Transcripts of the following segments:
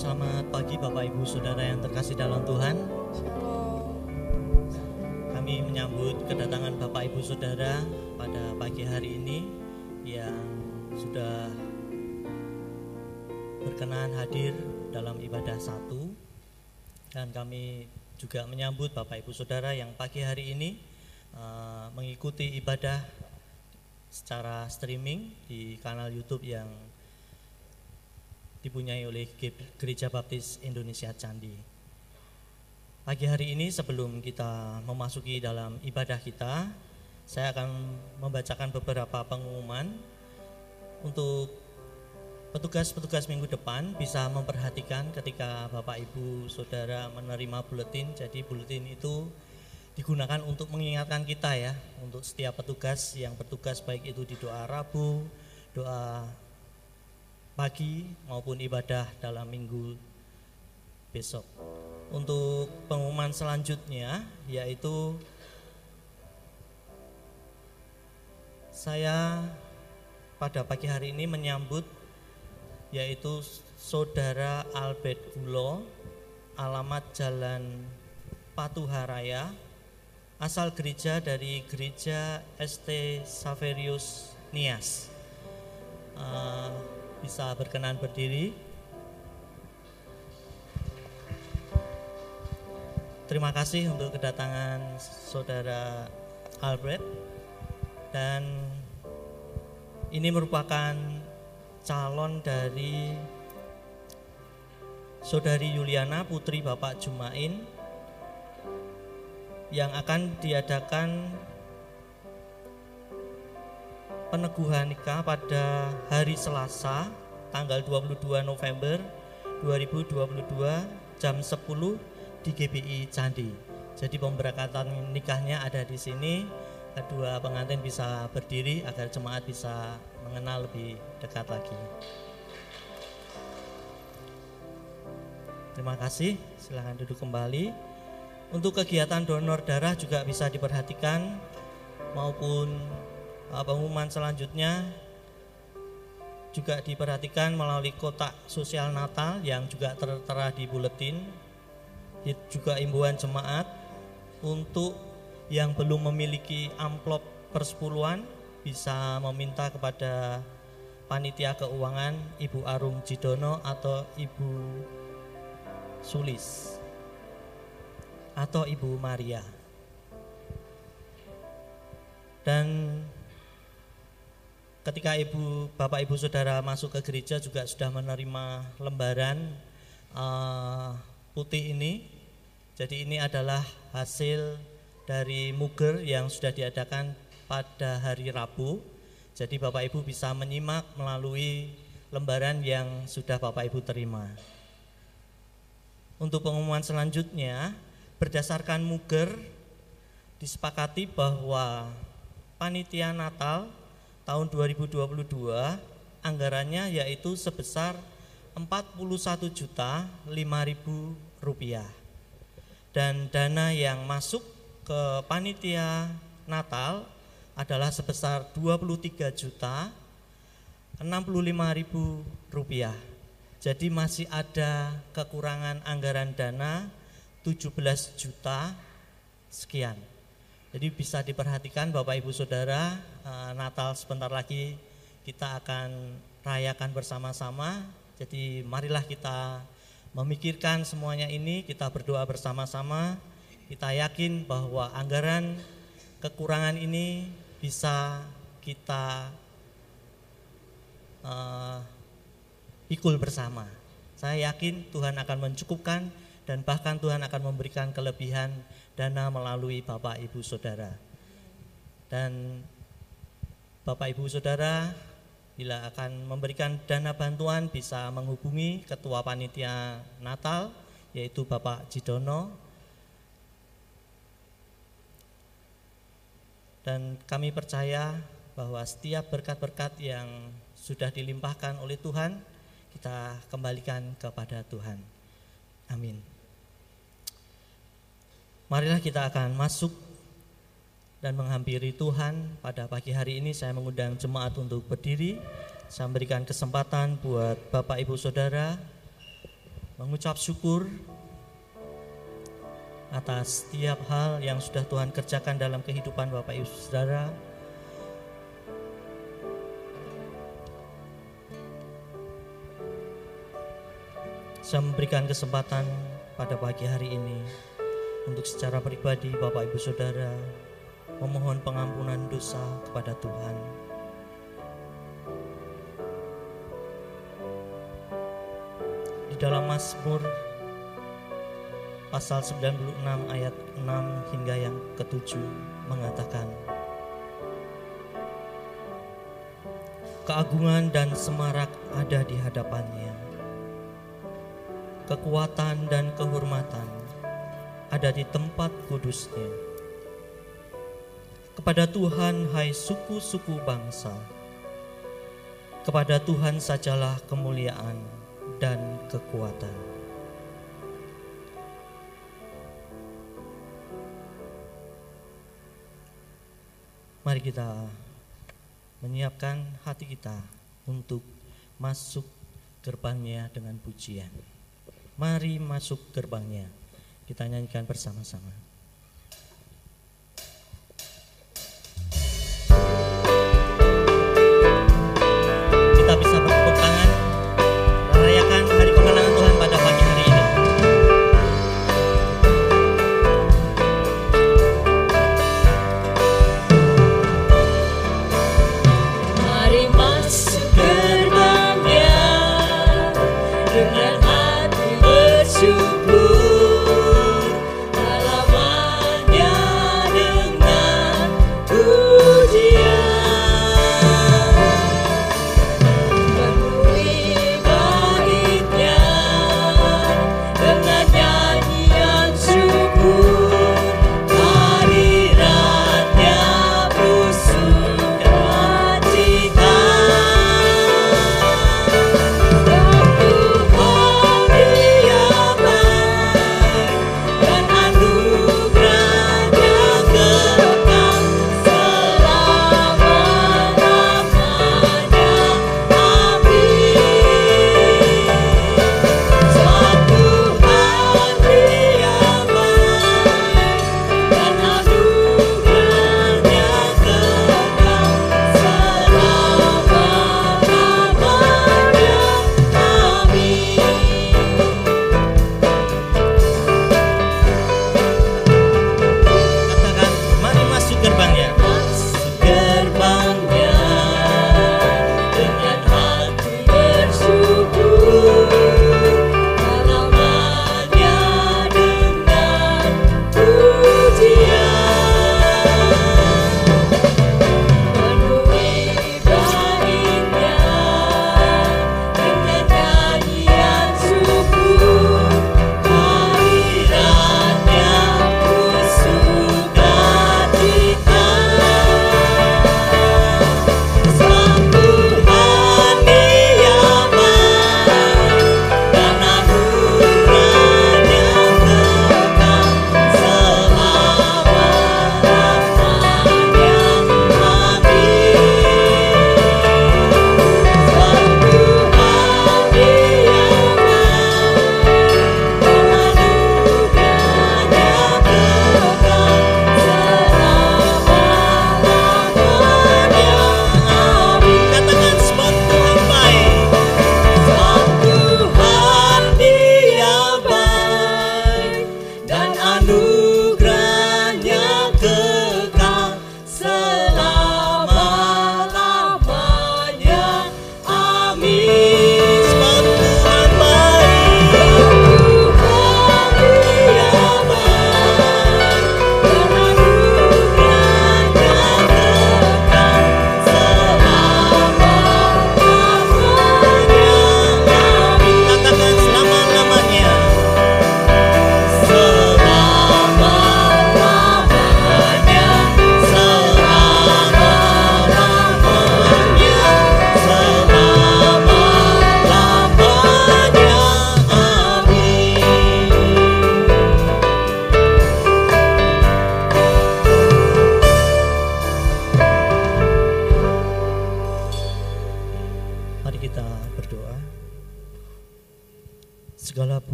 Selamat pagi Bapak Ibu Saudara yang terkasih dalam Tuhan. Kami menyambut kedatangan Bapak Ibu Saudara pada pagi hari ini yang sudah berkenan hadir dalam ibadah satu dan kami juga menyambut Bapak Ibu Saudara yang pagi hari ini uh, mengikuti ibadah secara streaming di kanal YouTube yang dipunyai oleh Gereja Baptis Indonesia Candi. Pagi hari ini sebelum kita memasuki dalam ibadah kita, saya akan membacakan beberapa pengumuman untuk petugas-petugas minggu depan bisa memperhatikan ketika Bapak Ibu Saudara menerima buletin. Jadi buletin itu digunakan untuk mengingatkan kita ya, untuk setiap petugas yang bertugas baik itu di doa Rabu, doa pagi maupun ibadah dalam minggu besok. Untuk pengumuman selanjutnya yaitu saya pada pagi hari ini menyambut yaitu Saudara Albert Gulo alamat Jalan Patuharaya asal gereja dari gereja ST Saverius Nias. Uh, bisa berkenan berdiri. Terima kasih untuk kedatangan saudara Albert dan ini merupakan calon dari saudari Yuliana putri Bapak Jumain yang akan diadakan peneguhan nikah pada hari Selasa tanggal 22 November 2022 jam 10 di GBI Candi. Jadi pemberangkatan nikahnya ada di sini. Kedua pengantin bisa berdiri agar jemaat bisa mengenal lebih dekat lagi. Terima kasih. Silahkan duduk kembali. Untuk kegiatan donor darah juga bisa diperhatikan maupun pengumuman selanjutnya juga diperhatikan melalui kotak sosial Natal yang juga tertera di buletin. Juga imbauan jemaat untuk yang belum memiliki amplop persepuluhan bisa meminta kepada panitia keuangan Ibu Arum Jidono atau Ibu Sulis atau Ibu Maria. Dan ketika ibu bapak ibu saudara masuk ke gereja juga sudah menerima lembaran uh, putih ini. Jadi ini adalah hasil dari muger yang sudah diadakan pada hari Rabu. Jadi bapak ibu bisa menyimak melalui lembaran yang sudah bapak ibu terima. Untuk pengumuman selanjutnya berdasarkan muger disepakati bahwa panitia Natal tahun 2022 anggarannya yaitu sebesar 41 juta 5 ribu rupiah. Dan dana yang masuk ke panitia Natal adalah sebesar 23 juta 65 ribu rupiah. Jadi masih ada kekurangan anggaran dana 17 juta sekian jadi bisa diperhatikan Bapak Ibu Saudara, eh, Natal sebentar lagi kita akan rayakan bersama-sama. Jadi marilah kita memikirkan semuanya ini, kita berdoa bersama-sama. Kita yakin bahwa anggaran kekurangan ini bisa kita uh, ikul bersama. Saya yakin Tuhan akan mencukupkan dan bahkan Tuhan akan memberikan kelebihan dana melalui Bapak Ibu Saudara. Dan Bapak Ibu Saudara bila akan memberikan dana bantuan bisa menghubungi Ketua Panitia Natal yaitu Bapak Jidono dan kami percaya bahwa setiap berkat-berkat yang sudah dilimpahkan oleh Tuhan kita kembalikan kepada Tuhan. Amin. Marilah kita akan masuk dan menghampiri Tuhan. Pada pagi hari ini saya mengundang jemaat untuk berdiri. Saya memberikan kesempatan buat Bapak Ibu Saudara mengucap syukur atas setiap hal yang sudah Tuhan kerjakan dalam kehidupan Bapak Ibu Saudara. Saya memberikan kesempatan pada pagi hari ini untuk secara pribadi Bapak Ibu Saudara memohon pengampunan dosa kepada Tuhan. Di dalam Mazmur pasal 96 ayat 6 hingga yang ketujuh mengatakan Keagungan dan semarak ada di hadapannya Kekuatan dan kehormatan ada di tempat kudusnya Kepada Tuhan hai suku-suku bangsa Kepada Tuhan sajalah kemuliaan dan kekuatan Mari kita menyiapkan hati kita untuk masuk gerbangnya dengan pujian. Mari masuk gerbangnya. Kita nyanyikan bersama-sama.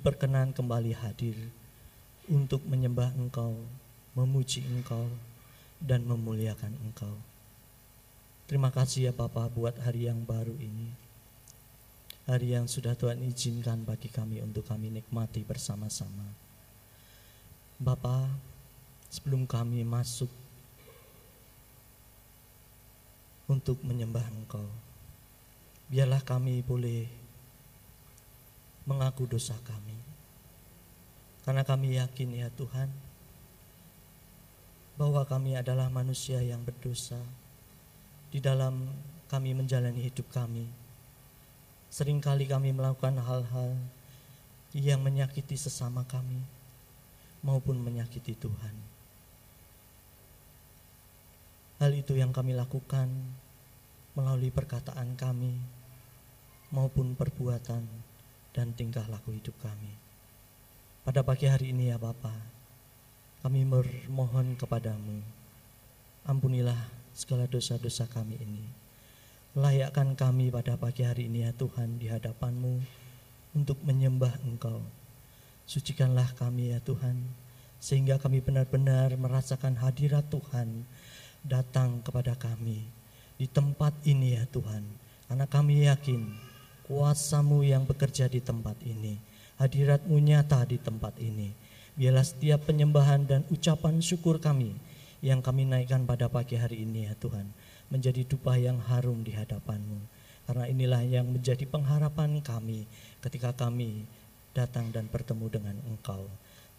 Diperkenan kembali hadir untuk menyembah Engkau, memuji Engkau, dan memuliakan Engkau. Terima kasih ya Bapak buat hari yang baru ini. Hari yang sudah Tuhan izinkan bagi kami untuk kami nikmati bersama-sama. Bapak, sebelum kami masuk untuk menyembah Engkau, biarlah kami boleh mengaku dosa kami karena kami yakin ya Tuhan bahwa kami adalah manusia yang berdosa di dalam kami menjalani hidup kami. Seringkali kami melakukan hal-hal yang menyakiti sesama kami maupun menyakiti Tuhan. Hal itu yang kami lakukan melalui perkataan kami maupun perbuatan dan tingkah laku hidup kami. Pada pagi hari ini ya Bapa, kami bermohon kepadamu, ampunilah segala dosa-dosa kami ini. Layakkan kami pada pagi hari ini ya Tuhan di hadapanmu untuk menyembah Engkau. Sucikanlah kami ya Tuhan, sehingga kami benar-benar merasakan hadirat Tuhan datang kepada kami di tempat ini ya Tuhan. Karena kami yakin kuasamu yang bekerja di tempat ini hadiratmu nyata di tempat ini. Biarlah setiap penyembahan dan ucapan syukur kami yang kami naikkan pada pagi hari ini ya Tuhan. Menjadi dupa yang harum di hadapanmu. Karena inilah yang menjadi pengharapan kami ketika kami datang dan bertemu dengan Engkau.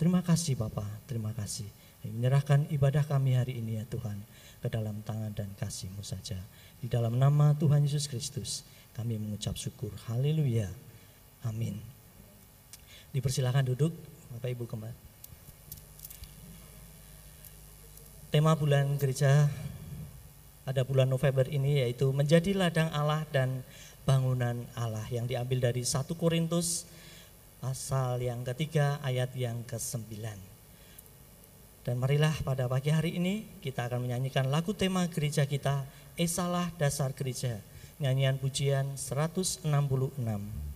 Terima kasih Bapak, terima kasih. Menyerahkan ibadah kami hari ini ya Tuhan ke dalam tangan dan kasih-Mu saja. Di dalam nama Tuhan Yesus Kristus kami mengucap syukur. Haleluya. Amin. Dipersilakan duduk, Bapak Ibu kembali. Tema bulan gereja pada bulan November ini yaitu menjadi ladang Allah dan bangunan Allah yang diambil dari 1 Korintus pasal yang ketiga ayat yang ke-9. Dan marilah pada pagi hari ini kita akan menyanyikan lagu tema gereja kita Esalah Dasar Gereja nyanyian pujian 166.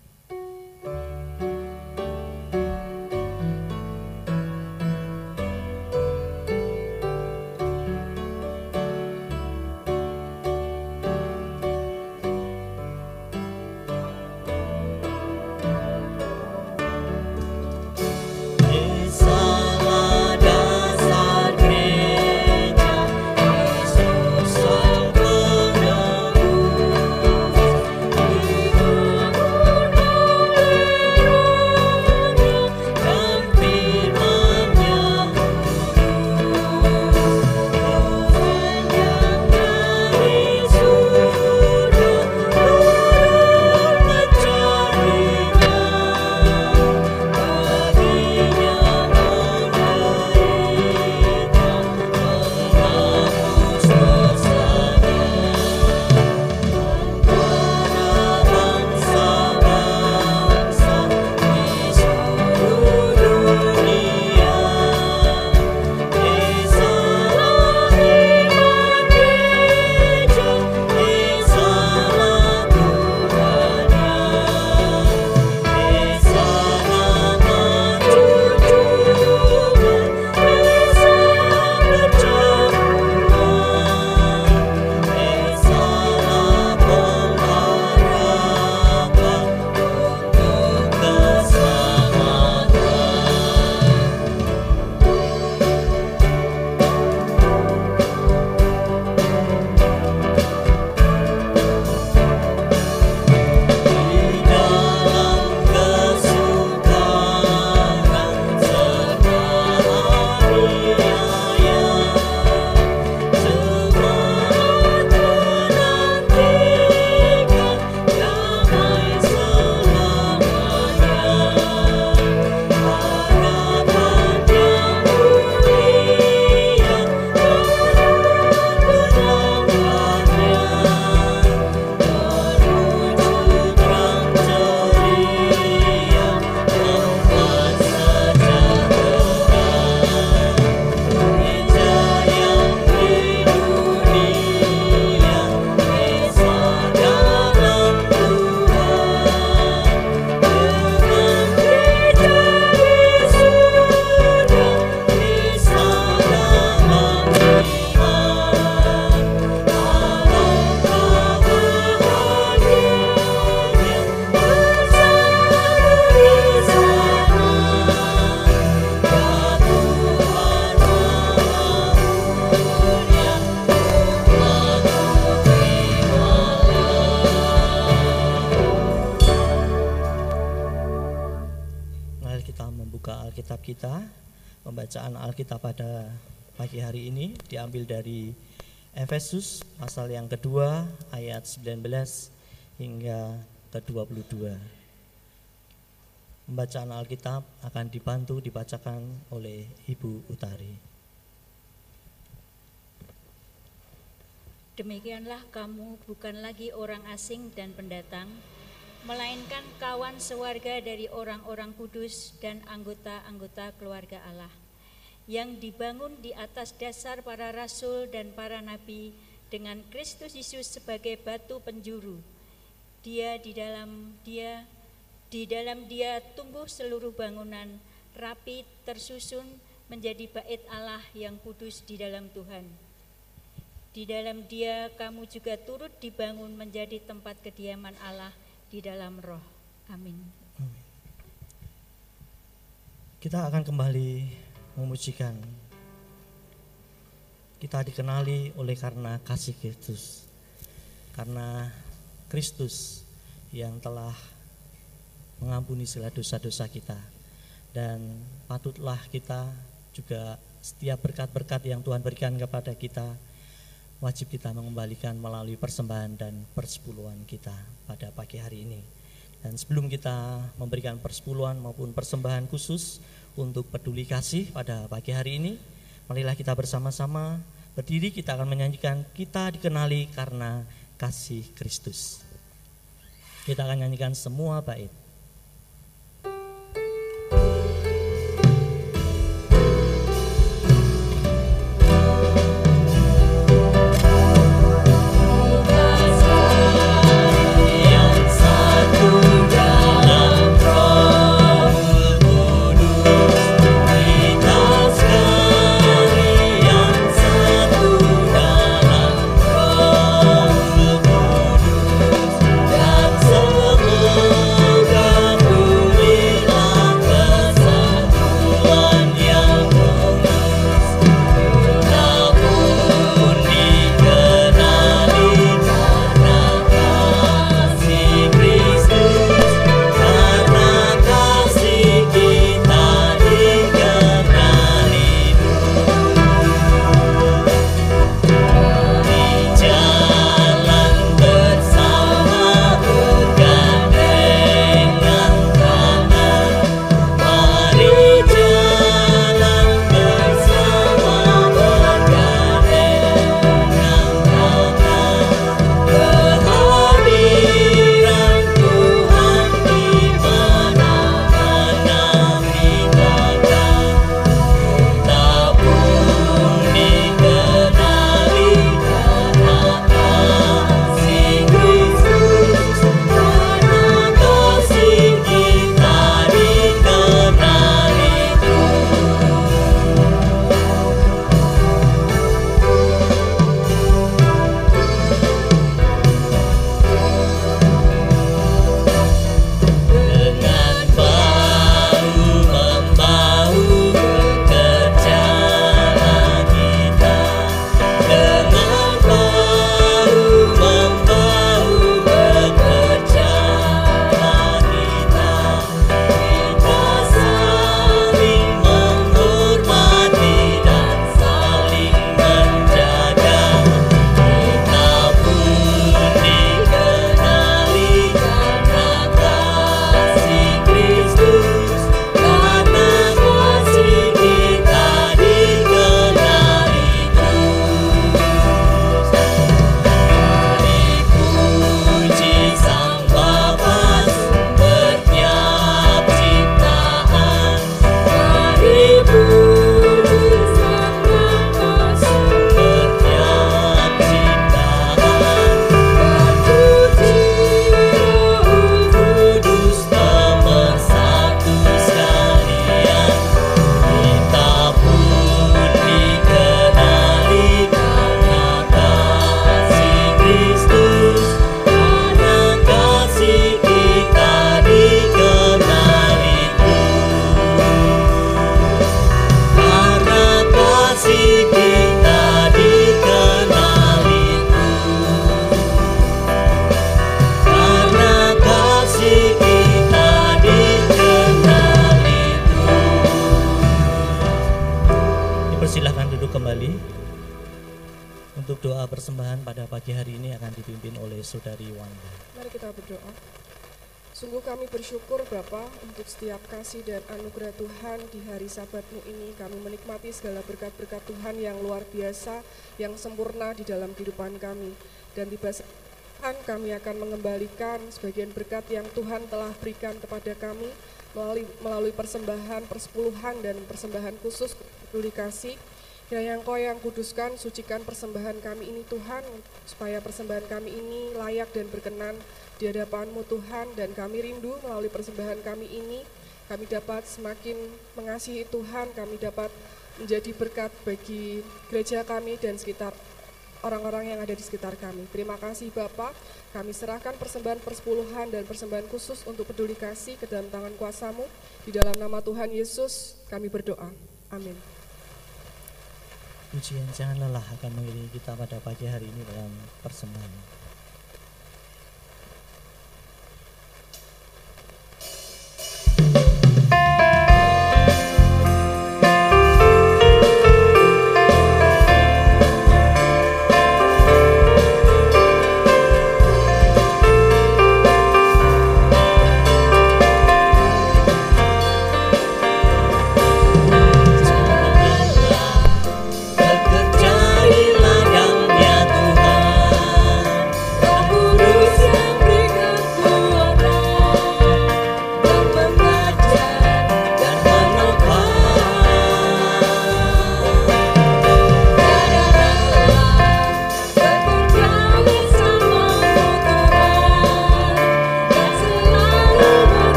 Ke-22. Pembacaan Alkitab akan dibantu dibacakan oleh Ibu Utari. Demikianlah kamu bukan lagi orang asing dan pendatang, melainkan kawan sewarga dari orang-orang kudus dan anggota-anggota keluarga Allah yang dibangun di atas dasar para rasul dan para nabi dengan Kristus Yesus sebagai batu penjuru. Dia di dalam dia di dalam dia tumbuh seluruh bangunan rapi tersusun menjadi bait Allah yang kudus di dalam Tuhan. Di dalam dia kamu juga turut dibangun menjadi tempat kediaman Allah di dalam roh. Amin. Kita akan kembali memujikan. Kita dikenali oleh karena kasih Kristus. Karena Kristus yang telah mengampuni segala dosa-dosa kita. Dan patutlah kita juga setiap berkat-berkat yang Tuhan berikan kepada kita wajib kita mengembalikan melalui persembahan dan persepuluhan kita pada pagi hari ini. Dan sebelum kita memberikan persepuluhan maupun persembahan khusus untuk peduli kasih pada pagi hari ini, marilah kita bersama-sama berdiri kita akan menyanyikan kita dikenali karena kasih Kristus. Kita akan nyanyikan semua bait. Tuhan kami akan mengembalikan sebagian berkat yang Tuhan telah berikan kepada kami melalui, melalui persembahan, persepuluhan, dan persembahan khusus peduli kasih. Kiranya Engkau yang kuduskan, sucikan persembahan kami ini Tuhan, supaya persembahan kami ini layak dan berkenan di hadapan-Mu Tuhan, dan kami rindu melalui persembahan kami ini, kami dapat semakin mengasihi Tuhan, kami dapat menjadi berkat bagi gereja kami dan sekitar orang-orang yang ada di sekitar kami. Terima kasih Bapak, kami serahkan persembahan persepuluhan dan persembahan khusus untuk peduli kasih ke dalam tangan kuasamu. Di dalam nama Tuhan Yesus kami berdoa. Amin. Pujian jangan lelah akan mengiringi kita pada pagi hari ini dalam persembahan.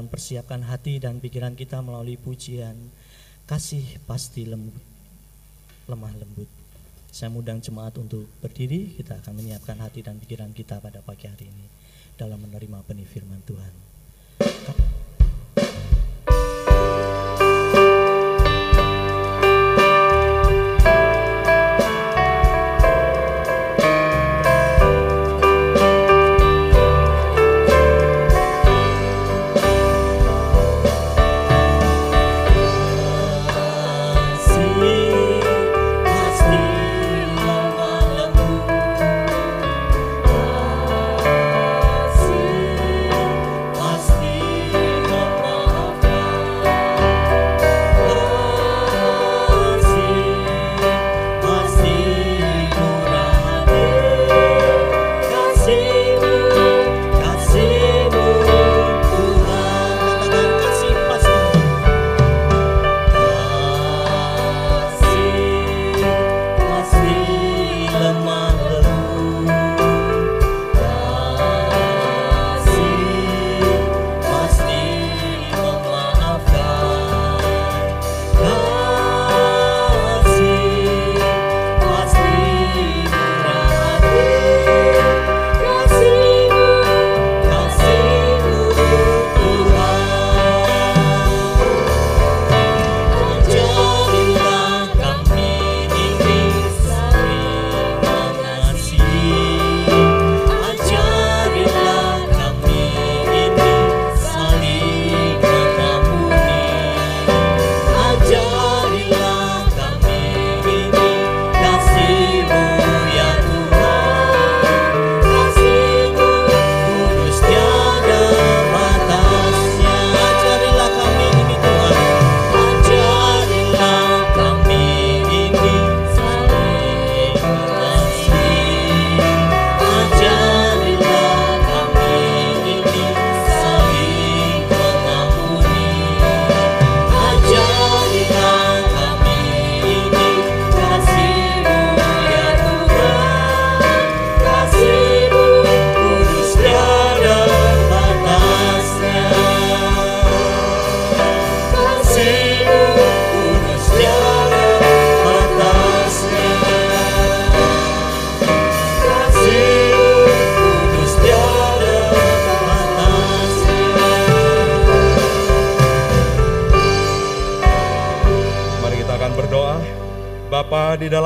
Akan persiapkan hati dan pikiran kita melalui pujian kasih pasti lembut, lemah lembut. Saya mudang jemaat untuk berdiri, kita akan menyiapkan hati dan pikiran kita pada pagi hari ini dalam menerima benih firman Tuhan.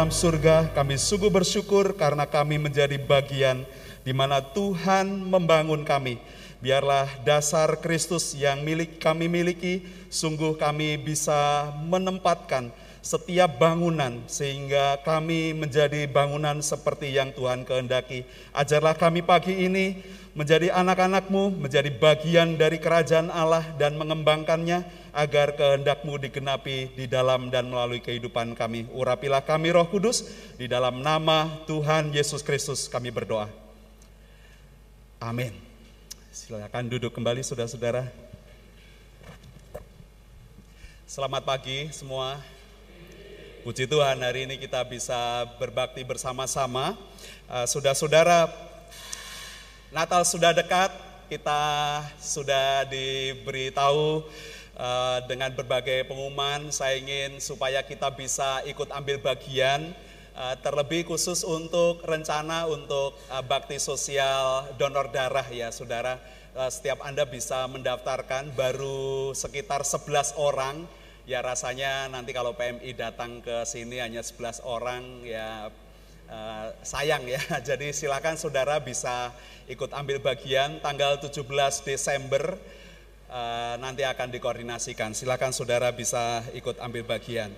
Dalam surga, kami sungguh bersyukur karena kami menjadi bagian di mana Tuhan membangun kami. Biarlah dasar Kristus yang milik kami miliki, sungguh kami bisa menempatkan setiap bangunan sehingga kami menjadi bangunan seperti yang Tuhan kehendaki. Ajarlah kami pagi ini menjadi anak-anakmu, menjadi bagian dari kerajaan Allah dan mengembangkannya agar kehendakmu digenapi di dalam dan melalui kehidupan kami. Urapilah kami roh kudus, di dalam nama Tuhan Yesus Kristus kami berdoa. Amin. Silakan duduk kembali saudara-saudara. Selamat pagi semua. Puji Tuhan hari ini kita bisa berbakti bersama-sama. Eh, Saudara-saudara, Natal sudah dekat, kita sudah diberitahu eh, dengan berbagai pengumuman. Saya ingin supaya kita bisa ikut ambil bagian, eh, terlebih khusus untuk rencana untuk bakti sosial donor darah ya saudara. Setiap Anda bisa mendaftarkan baru sekitar 11 orang. Ya rasanya nanti kalau PMI datang ke sini hanya 11 orang ya Eh, sayang ya. Jadi silakan saudara bisa ikut ambil bagian tanggal 17 Desember eh, nanti akan dikoordinasikan. Silakan saudara bisa ikut ambil bagian.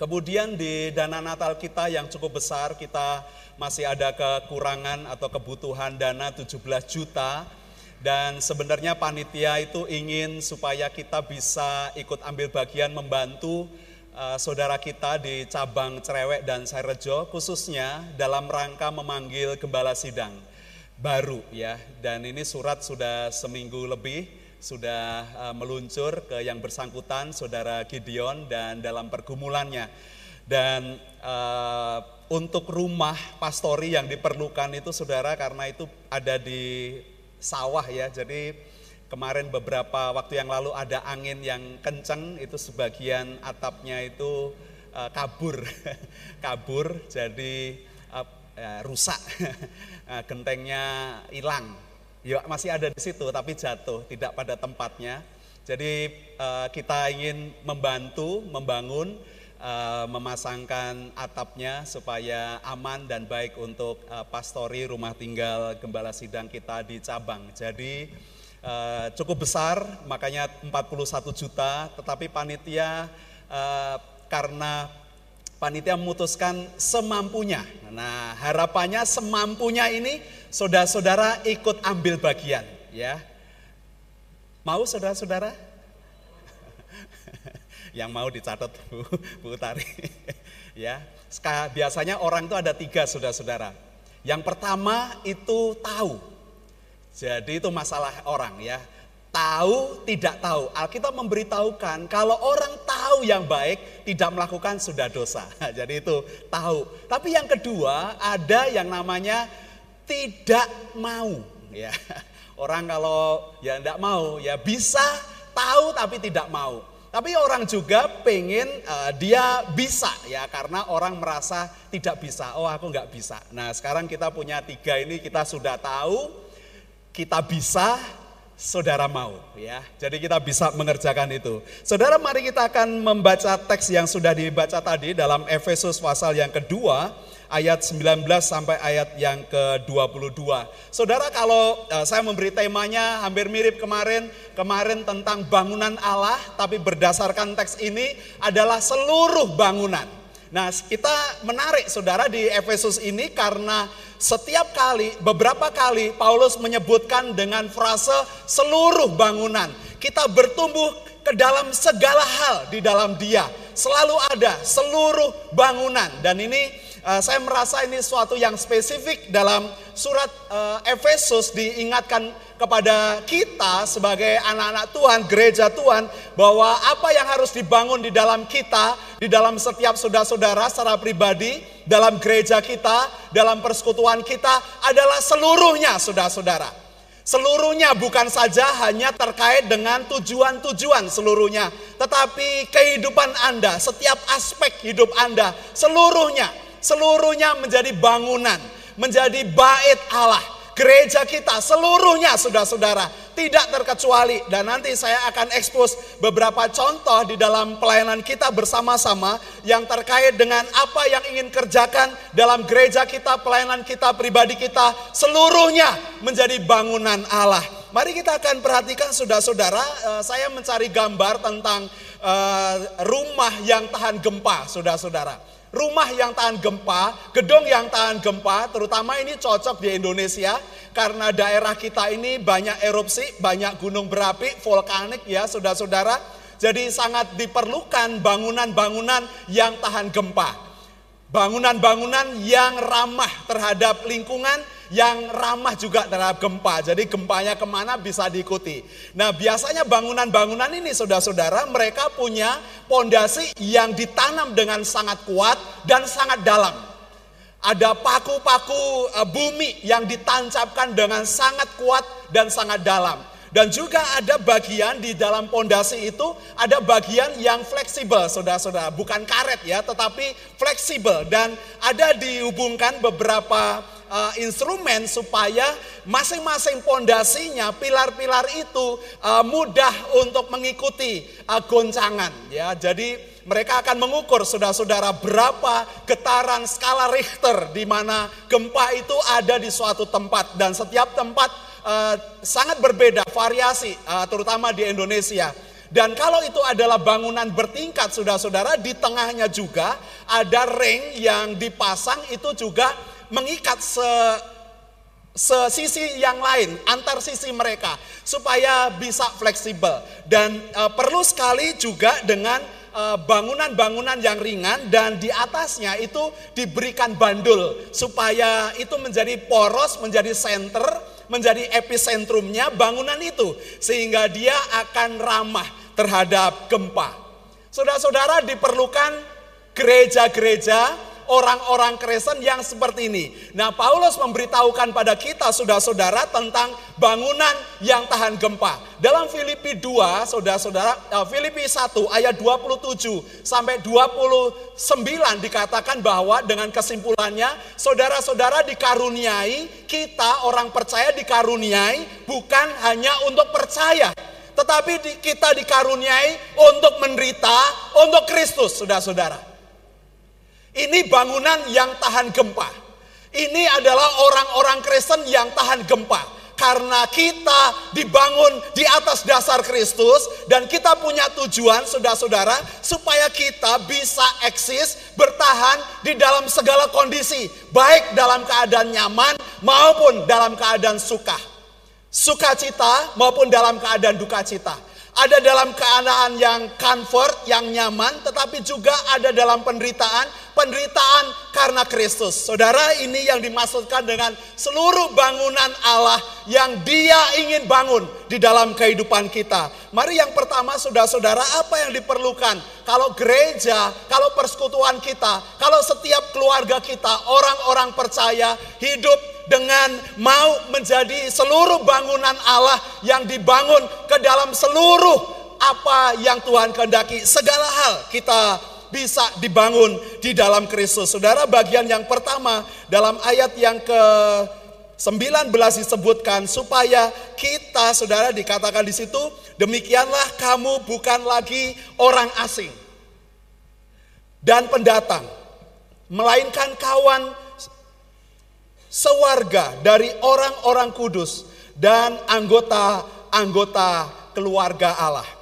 Kemudian di dana Natal kita yang cukup besar, kita masih ada kekurangan atau kebutuhan dana 17 juta. Dan sebenarnya panitia itu ingin supaya kita bisa ikut ambil bagian membantu eh, saudara kita di cabang Cerewek dan Sairejo khususnya dalam rangka memanggil gembala sidang baru ya. Dan ini surat sudah seminggu lebih sudah eh, meluncur ke yang bersangkutan saudara Gideon dan dalam pergumulannya. Dan eh, untuk rumah pastori yang diperlukan itu saudara karena itu ada di sawah ya. Jadi kemarin beberapa waktu yang lalu ada angin yang kencang itu sebagian atapnya itu eh, kabur, kabur jadi eh, eh, rusak, Eh, gentengnya hilang. Ya masih ada di situ tapi jatuh, tidak pada tempatnya. Jadi eh, kita ingin membantu, membangun, eh, memasangkan atapnya supaya aman dan baik untuk eh, pastori rumah tinggal gembala sidang kita di cabang. Jadi eh, cukup besar, makanya 41 juta, tetapi panitia eh, karena panitia memutuskan semampunya. Nah, harapannya semampunya ini saudara-saudara ikut ambil bagian, ya. Mau saudara-saudara? Yang mau dicatat Bu, Bu Utari. ya, biasanya orang itu ada tiga saudara-saudara. Yang pertama itu tahu. Jadi itu masalah orang ya. Tahu tidak tahu. Alkitab memberitahukan kalau orang tahu yang baik tidak melakukan sudah dosa. Jadi itu tahu. Tapi yang kedua ada yang namanya tidak mau ya. Orang kalau ya tidak mau ya bisa tahu tapi tidak mau. Tapi orang juga pengen eh, dia bisa ya karena orang merasa tidak bisa. Oh aku nggak bisa. Nah sekarang kita punya tiga ini kita sudah tahu kita bisa, saudara mau ya. Jadi kita bisa mengerjakan itu. Saudara mari kita akan membaca teks yang sudah dibaca tadi dalam Efesus pasal yang kedua ayat 19 sampai ayat yang ke-22. Saudara kalau eh, saya memberi temanya hampir mirip kemarin, kemarin tentang bangunan Allah tapi berdasarkan teks ini adalah seluruh bangunan. Nah, kita menarik saudara di Efesus ini karena setiap kali, beberapa kali Paulus menyebutkan dengan frase seluruh bangunan. Kita bertumbuh ke dalam segala hal di dalam dia. Selalu ada seluruh bangunan. Dan ini eh, saya merasa ini suatu yang spesifik dalam surat eh, Efesus diingatkan kepada kita sebagai anak-anak Tuhan, gereja Tuhan, bahwa apa yang harus dibangun di dalam kita, di dalam setiap saudara-saudara secara pribadi, dalam gereja kita, dalam persekutuan kita adalah seluruhnya saudara-saudara. Seluruhnya bukan saja hanya terkait dengan tujuan-tujuan seluruhnya, tetapi kehidupan Anda, setiap aspek hidup Anda, seluruhnya, seluruhnya menjadi bangunan, menjadi bait Allah, gereja kita seluruhnya saudara-saudara tidak terkecuali. Dan nanti saya akan ekspos beberapa contoh di dalam pelayanan kita bersama-sama yang terkait dengan apa yang ingin kerjakan dalam gereja kita, pelayanan kita, pribadi kita. Seluruhnya menjadi bangunan Allah. Mari kita akan perhatikan saudara-saudara, eh, saya mencari gambar tentang eh, rumah yang tahan gempa, saudara-saudara rumah yang tahan gempa, gedung yang tahan gempa, terutama ini cocok di Indonesia karena daerah kita ini banyak erupsi, banyak gunung berapi, vulkanik ya saudara-saudara. Jadi sangat diperlukan bangunan-bangunan yang tahan gempa. Bangunan-bangunan yang ramah terhadap lingkungan, yang ramah juga terhadap gempa. Jadi gempanya ke mana bisa diikuti. Nah biasanya bangunan-bangunan ini saudara-saudara mereka punya pondasi yang ditanam dengan sangat kuat dan sangat dalam. Ada paku-paku eh, bumi yang ditancapkan dengan sangat kuat dan sangat dalam. Dan juga ada bagian di dalam pondasi itu ada bagian yang fleksibel, saudara-saudara, bukan karet ya, tetapi fleksibel dan ada dihubungkan beberapa uh, instrumen supaya masing-masing pondasinya, pilar-pilar itu uh, mudah untuk mengikuti uh, goncangan ya. Jadi mereka akan mengukur saudara-saudara berapa getaran skala Richter di mana gempa itu ada di suatu tempat dan setiap tempat uh, sangat berbeda variasi uh, terutama di Indonesia. Dan kalau itu adalah bangunan bertingkat saudara-saudara di tengahnya juga ada ring yang dipasang itu juga mengikat se sesisi yang lain antar sisi mereka supaya bisa fleksibel dan uh, perlu sekali juga dengan bangunan-bangunan yang ringan dan di atasnya itu diberikan bandul supaya itu menjadi poros, menjadi center, menjadi epicentrumnya bangunan itu sehingga dia akan ramah terhadap gempa. Saudara-saudara diperlukan gereja-gereja orang-orang Kristen yang seperti ini. Nah, Paulus memberitahukan pada kita saudara-saudara tentang bangunan yang tahan gempa. Dalam Filipi 2, saudara-saudara, eh, Filipi 1 ayat 27 sampai 29 dikatakan bahwa dengan kesimpulannya, saudara-saudara dikaruniai, kita orang percaya dikaruniai bukan hanya untuk percaya, tetapi kita dikaruniai untuk menderita untuk Kristus, saudara-saudara. Ini bangunan yang tahan gempa. Ini adalah orang-orang Kristen yang tahan gempa. Karena kita dibangun di atas dasar Kristus dan kita punya tujuan saudara-saudara supaya kita bisa eksis bertahan di dalam segala kondisi. Baik dalam keadaan nyaman maupun dalam keadaan suka sukacita maupun dalam keadaan duka cita. Ada dalam keadaan yang comfort, yang nyaman, tetapi juga ada dalam penderitaan, penderitaan karena Kristus. Saudara, ini yang dimaksudkan dengan seluruh bangunan Allah yang Dia ingin bangun di dalam kehidupan kita. Mari yang pertama, saudara-saudara, apa yang diperlukan? Kalau gereja, kalau persekutuan kita, kalau setiap keluarga kita, orang-orang percaya hidup dengan mau menjadi seluruh bangunan Allah yang dibangun ke dalam seluruh apa yang Tuhan kehendaki. Segala hal kita bisa dibangun di dalam Kristus. Saudara, bagian yang pertama dalam ayat yang ke 19 disebutkan supaya kita saudara dikatakan di situ demikianlah kamu bukan lagi orang asing dan pendatang melainkan kawan sewarga dari orang-orang kudus dan anggota-anggota keluarga Allah.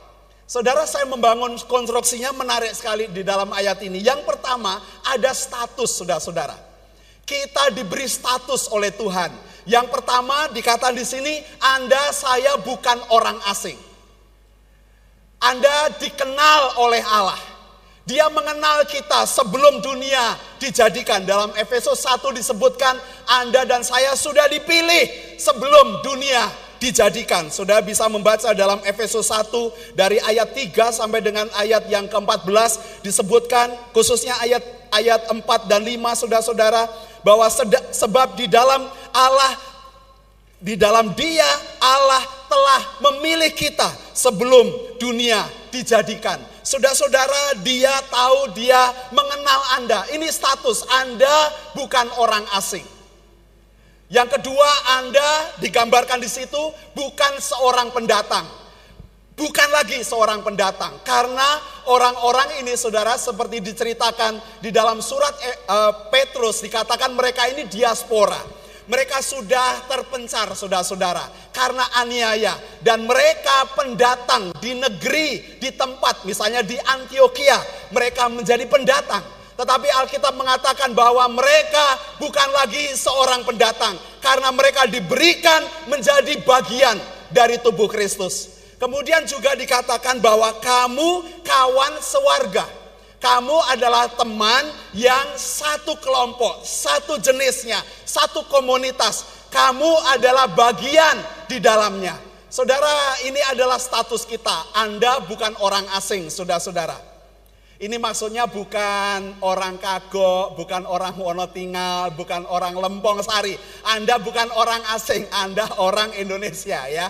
Saudara saya membangun konstruksinya menarik sekali di dalam ayat ini. Yang pertama ada status saudara-saudara. Kita diberi status oleh Tuhan. Yang pertama dikatakan di sini Anda saya bukan orang asing. Anda dikenal oleh Allah. Dia mengenal kita sebelum dunia dijadikan. Dalam Efesus 1 disebutkan Anda dan saya sudah dipilih sebelum dunia dijadikan. Sudah bisa membaca dalam Efesus 1 dari ayat 3 sampai dengan ayat yang ke-14 disebutkan khususnya ayat ayat 4 dan 5 Saudara-saudara bahwa sebab di dalam Allah di dalam Dia Allah telah memilih kita sebelum dunia dijadikan. Saudara-saudara, dia tahu, dia mengenal Anda. Ini status Anda bukan orang asing. Yang kedua, Anda digambarkan di situ bukan seorang pendatang. Bukan lagi seorang pendatang. Karena orang-orang ini saudara seperti diceritakan di dalam surat eh, eh, Petrus dikatakan mereka ini diaspora mereka sudah terpencar saudara-saudara karena aniaya dan mereka pendatang di negeri, di tempat misalnya di Antioquia, mereka menjadi pendatang. Tetapi Alkitab mengatakan bahwa mereka bukan lagi seorang pendatang karena mereka diberikan menjadi bagian dari tubuh Kristus. Kemudian juga dikatakan bahwa kamu kawan sewarga. Kamu adalah teman yang satu kelompok, satu jenisnya, satu komunitas. Kamu adalah bagian di dalamnya. Saudara, ini adalah status kita. Anda bukan orang asing, saudara-saudara. Ini maksudnya bukan orang kagok, bukan orang Wonotinggal, bukan orang Lempong Sari. Anda bukan orang asing, Anda orang Indonesia ya.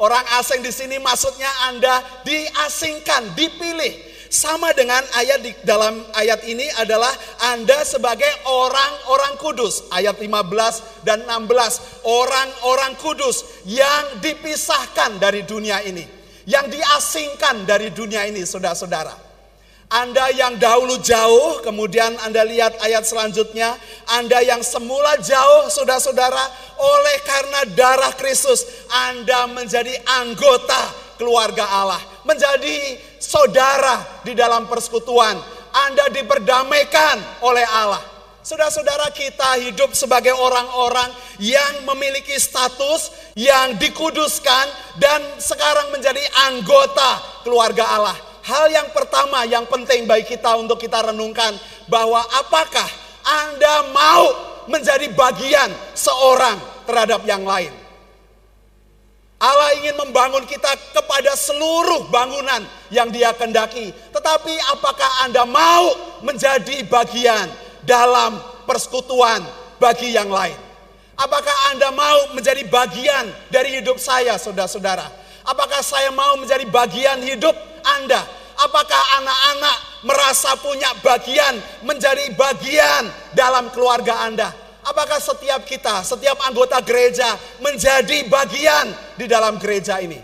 Orang asing di sini maksudnya Anda diasingkan, dipilih sama dengan ayat di dalam ayat ini adalah Anda sebagai orang-orang kudus. Ayat 15 dan 16. Orang-orang kudus yang dipisahkan dari dunia ini. Yang diasingkan dari dunia ini saudara-saudara. Anda yang dahulu jauh, kemudian Anda lihat ayat selanjutnya, Anda yang semula jauh, saudara-saudara, oleh karena darah Kristus, Anda menjadi anggota keluarga Allah, menjadi saudara di dalam persekutuan. Anda diperdamaikan oleh Allah. Saudara-saudara kita hidup sebagai orang-orang yang memiliki status yang dikuduskan dan sekarang menjadi anggota keluarga Allah. Hal yang pertama yang penting bagi kita untuk kita renungkan bahwa apakah Anda mau menjadi bagian seorang terhadap yang lain? Allah ingin membangun kita kepada seluruh bangunan yang dia kendaki. Tetapi apakah Anda mau menjadi bagian dalam persekutuan bagi yang lain? Apakah Anda mau menjadi bagian dari hidup saya, saudara-saudara? Apakah saya mau menjadi bagian hidup Anda? Apakah anak-anak merasa punya bagian, menjadi bagian dalam keluarga Anda? Apakah setiap kita, setiap anggota gereja menjadi bagian di dalam gereja ini?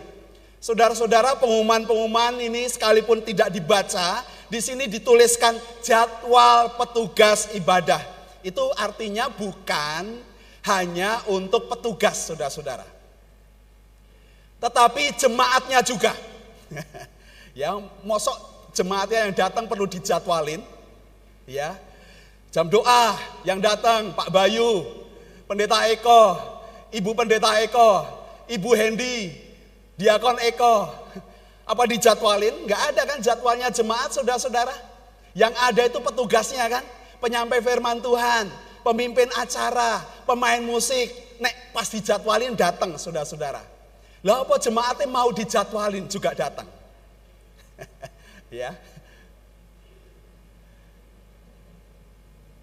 Saudara-saudara, pengumuman-pengumuman ini sekalipun tidak dibaca, di sini dituliskan jadwal petugas ibadah. Itu artinya bukan hanya untuk petugas, saudara-saudara. Tetapi jemaatnya juga. ya, mosok jemaatnya yang datang perlu dijadwalin. Ya, Jam doa yang datang Pak Bayu, Pendeta Eko, Ibu Pendeta Eko, Ibu Hendi, Diakon Eko. Apa dijadwalin? Enggak ada kan jadwalnya jemaat saudara-saudara. Yang ada itu petugasnya kan, penyampai firman Tuhan, pemimpin acara, pemain musik. Nek pas dijadwalin datang saudara-saudara. Lah apa jemaatnya mau dijadwalin juga datang. ya.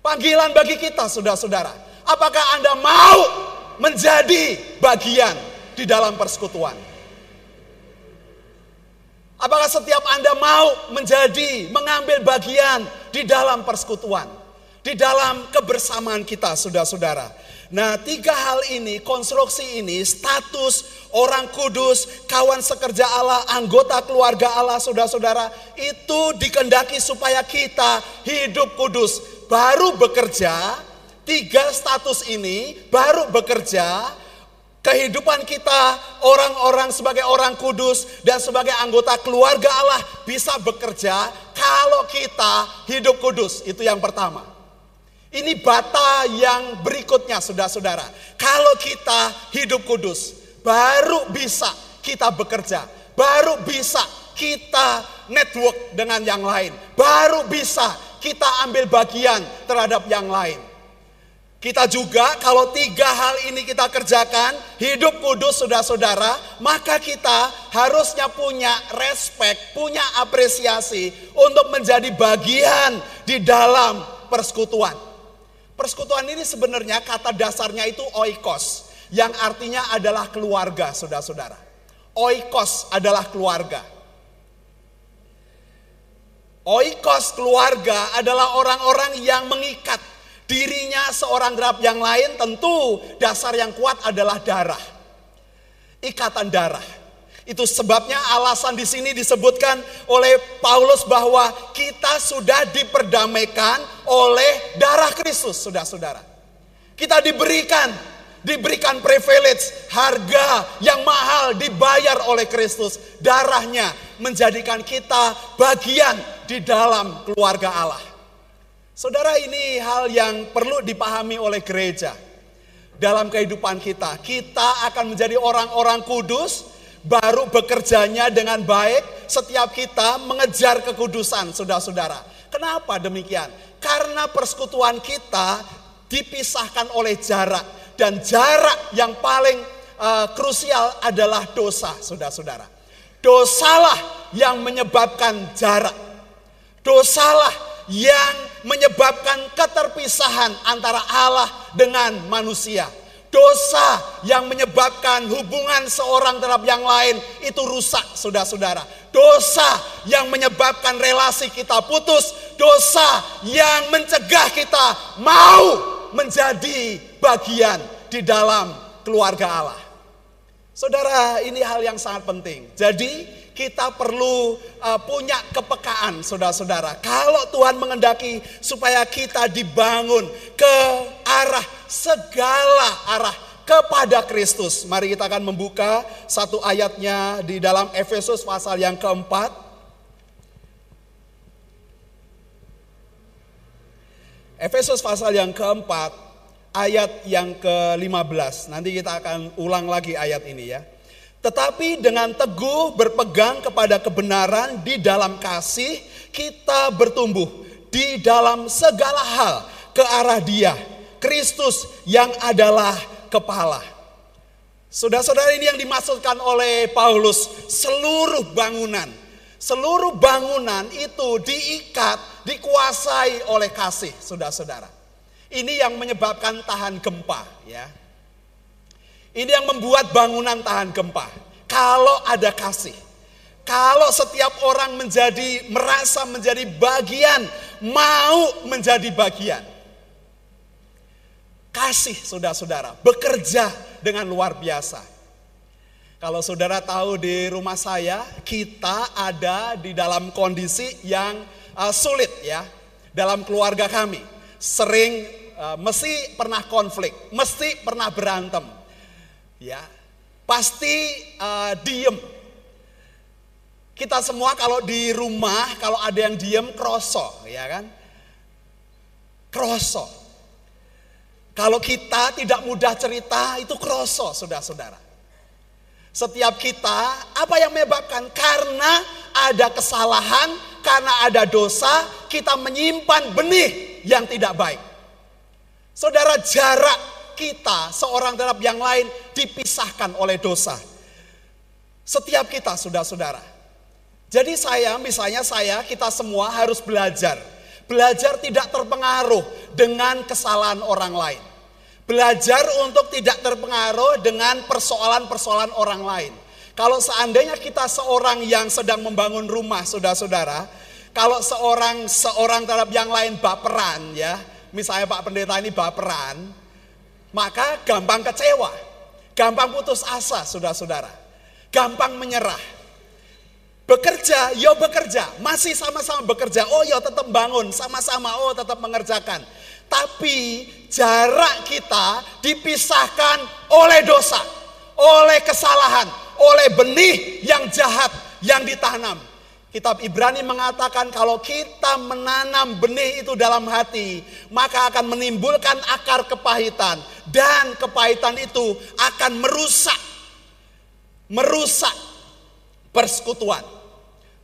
Panggilan bagi kita saudara-saudara. Apakah Anda mau menjadi bagian di dalam persekutuan? Apakah setiap Anda mau menjadi, mengambil bagian di dalam persekutuan? Di dalam kebersamaan kita saudara-saudara. Nah tiga hal ini, konstruksi ini, status orang kudus, kawan sekerja Allah, anggota keluarga Allah saudara-saudara. Itu dikendaki supaya kita hidup kudus, baru bekerja, tiga status ini baru bekerja, kehidupan kita orang-orang sebagai orang kudus dan sebagai anggota keluarga Allah bisa bekerja kalau kita hidup kudus. Itu yang pertama. Ini bata yang berikutnya saudara-saudara. Kalau kita hidup kudus, baru bisa kita bekerja. Baru bisa kita network dengan yang lain. Baru bisa kita ambil bagian terhadap yang lain. Kita juga kalau tiga hal ini kita kerjakan, hidup kudus saudara-saudara, maka kita harusnya punya respect, punya apresiasi untuk menjadi bagian di dalam persekutuan. Persekutuan ini sebenarnya kata dasarnya itu oikos, yang artinya adalah keluarga saudara-saudara. Oikos adalah keluarga. Oikos keluarga adalah orang-orang yang mengikat dirinya seorang terhadap yang lain tentu dasar yang kuat adalah darah. Ikatan darah. Itu sebabnya alasan di sini disebutkan oleh Paulus bahwa kita sudah diperdamaikan oleh darah Kristus, saudara-saudara. Kita diberikan diberikan privilege, harga yang mahal dibayar oleh Kristus. Darahnya menjadikan kita bagian di dalam keluarga Allah. Saudara ini hal yang perlu dipahami oleh gereja. Dalam kehidupan kita, kita akan menjadi orang-orang kudus, baru bekerjanya dengan baik setiap kita mengejar kekudusan, saudara-saudara. Kenapa demikian? Karena persekutuan kita dipisahkan oleh jarak dan jarak yang paling uh, krusial adalah dosa, saudara-saudara. Dosalah yang menyebabkan jarak. Dosalah yang menyebabkan keterpisahan antara Allah dengan manusia. Dosa yang menyebabkan hubungan seorang terhadap yang lain itu rusak, saudara-saudara. Dosa yang menyebabkan relasi kita putus, dosa yang mencegah kita mau menjadi bagian di dalam keluarga Allah. Saudara, ini hal yang sangat penting. Jadi, kita perlu uh, punya kepekaan, saudara-saudara. Kalau Tuhan mengendaki supaya kita dibangun ke arah segala arah kepada Kristus. Mari kita akan membuka satu ayatnya di dalam Efesus pasal yang keempat. Efesus pasal yang keempat ayat yang ke-15. Nanti kita akan ulang lagi ayat ini ya. Tetapi dengan teguh berpegang kepada kebenaran di dalam kasih, kita bertumbuh di dalam segala hal ke arah Dia, Kristus yang adalah kepala. Saudara-saudara ini yang dimaksudkan oleh Paulus, seluruh bangunan, Seluruh bangunan itu diikat, dikuasai oleh kasih, saudara-saudara. Ini yang menyebabkan tahan gempa, ya. Ini yang membuat bangunan tahan gempa. Kalau ada kasih, kalau setiap orang menjadi merasa menjadi bagian, mau menjadi bagian. Kasih saudara-saudara, bekerja dengan luar biasa. Kalau saudara tahu di rumah saya, kita ada di dalam kondisi yang uh, sulit ya. Dalam keluarga kami, sering uh, mesti pernah konflik, mesti pernah berantem. Ya, pasti uh, diem. Kita semua kalau di rumah, kalau ada yang diem, kroso, ya kan? Kroso. Kalau kita tidak mudah cerita itu kroso saudara-saudara. Setiap kita apa yang menyebabkan? Karena ada kesalahan, karena ada dosa, kita menyimpan benih yang tidak baik. Saudara jarak kita seorang terhadap yang lain dipisahkan oleh dosa. Setiap kita saudara-saudara. Jadi saya misalnya saya kita semua harus belajar Belajar tidak terpengaruh dengan kesalahan orang lain. Belajar untuk tidak terpengaruh dengan persoalan-persoalan orang lain. Kalau seandainya kita seorang yang sedang membangun rumah, saudara-saudara, kalau seorang seorang terhadap yang lain baperan ya, misalnya Pak Pendeta ini baperan, maka gampang kecewa, gampang putus asa, saudara-saudara, gampang menyerah. Bekerja, yo bekerja, masih sama-sama bekerja. Oh yo tetap bangun, sama-sama oh tetap mengerjakan. Tapi jarak kita dipisahkan oleh dosa, oleh kesalahan, oleh benih yang jahat yang ditanam. Kitab Ibrani mengatakan kalau kita menanam benih itu dalam hati, maka akan menimbulkan akar kepahitan dan kepahitan itu akan merusak merusak persekutuan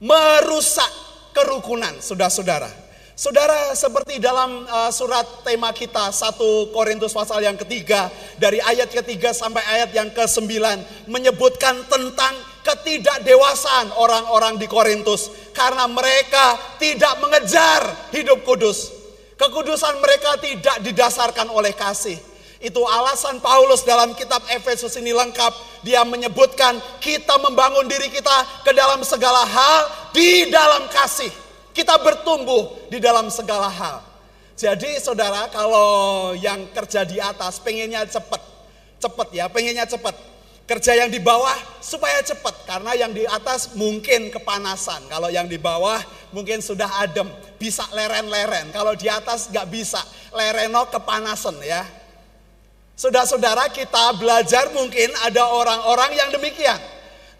merusak kerukunan, saudara-saudara. Saudara, seperti dalam uh, surat tema kita 1 Korintus pasal yang ketiga dari ayat ketiga sampai ayat yang ke sembilan menyebutkan tentang ketidakdewasaan orang-orang di Korintus karena mereka tidak mengejar hidup kudus. Kekudusan mereka tidak didasarkan oleh kasih, itu alasan Paulus dalam kitab Efesus ini lengkap. Dia menyebutkan kita membangun diri kita ke dalam segala hal di dalam kasih. Kita bertumbuh di dalam segala hal. Jadi saudara kalau yang kerja di atas pengennya cepat. Cepat ya, pengennya cepat. Kerja yang di bawah supaya cepat. Karena yang di atas mungkin kepanasan. Kalau yang di bawah mungkin sudah adem. Bisa leren-leren. Kalau di atas nggak bisa. Lereno kepanasan ya Saudara-saudara kita belajar mungkin ada orang-orang yang demikian.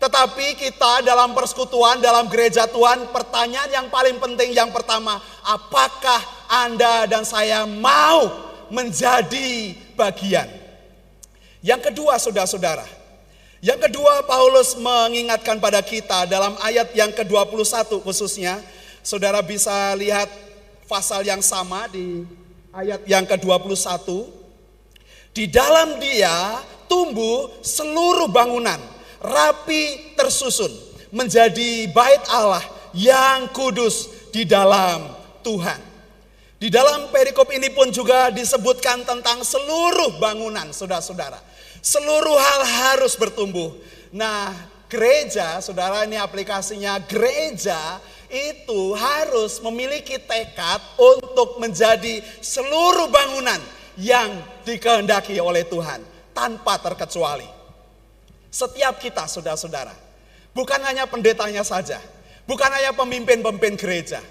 Tetapi kita dalam persekutuan, dalam gereja Tuhan, pertanyaan yang paling penting yang pertama, apakah Anda dan saya mau menjadi bagian? Yang kedua, saudara-saudara, yang kedua Paulus mengingatkan pada kita dalam ayat yang ke-21 khususnya, saudara bisa lihat pasal yang sama di ayat yang ke-21. Di dalam dia tumbuh seluruh bangunan, rapi tersusun, menjadi bait Allah yang kudus di dalam Tuhan. Di dalam perikop ini pun juga disebutkan tentang seluruh bangunan, saudara-saudara. Seluruh hal harus bertumbuh. Nah, gereja, saudara ini aplikasinya gereja itu harus memiliki tekad untuk menjadi seluruh bangunan yang dikehendaki oleh Tuhan tanpa terkecuali. Setiap kita saudara-saudara, bukan hanya pendetanya saja, bukan hanya pemimpin-pemimpin gereja.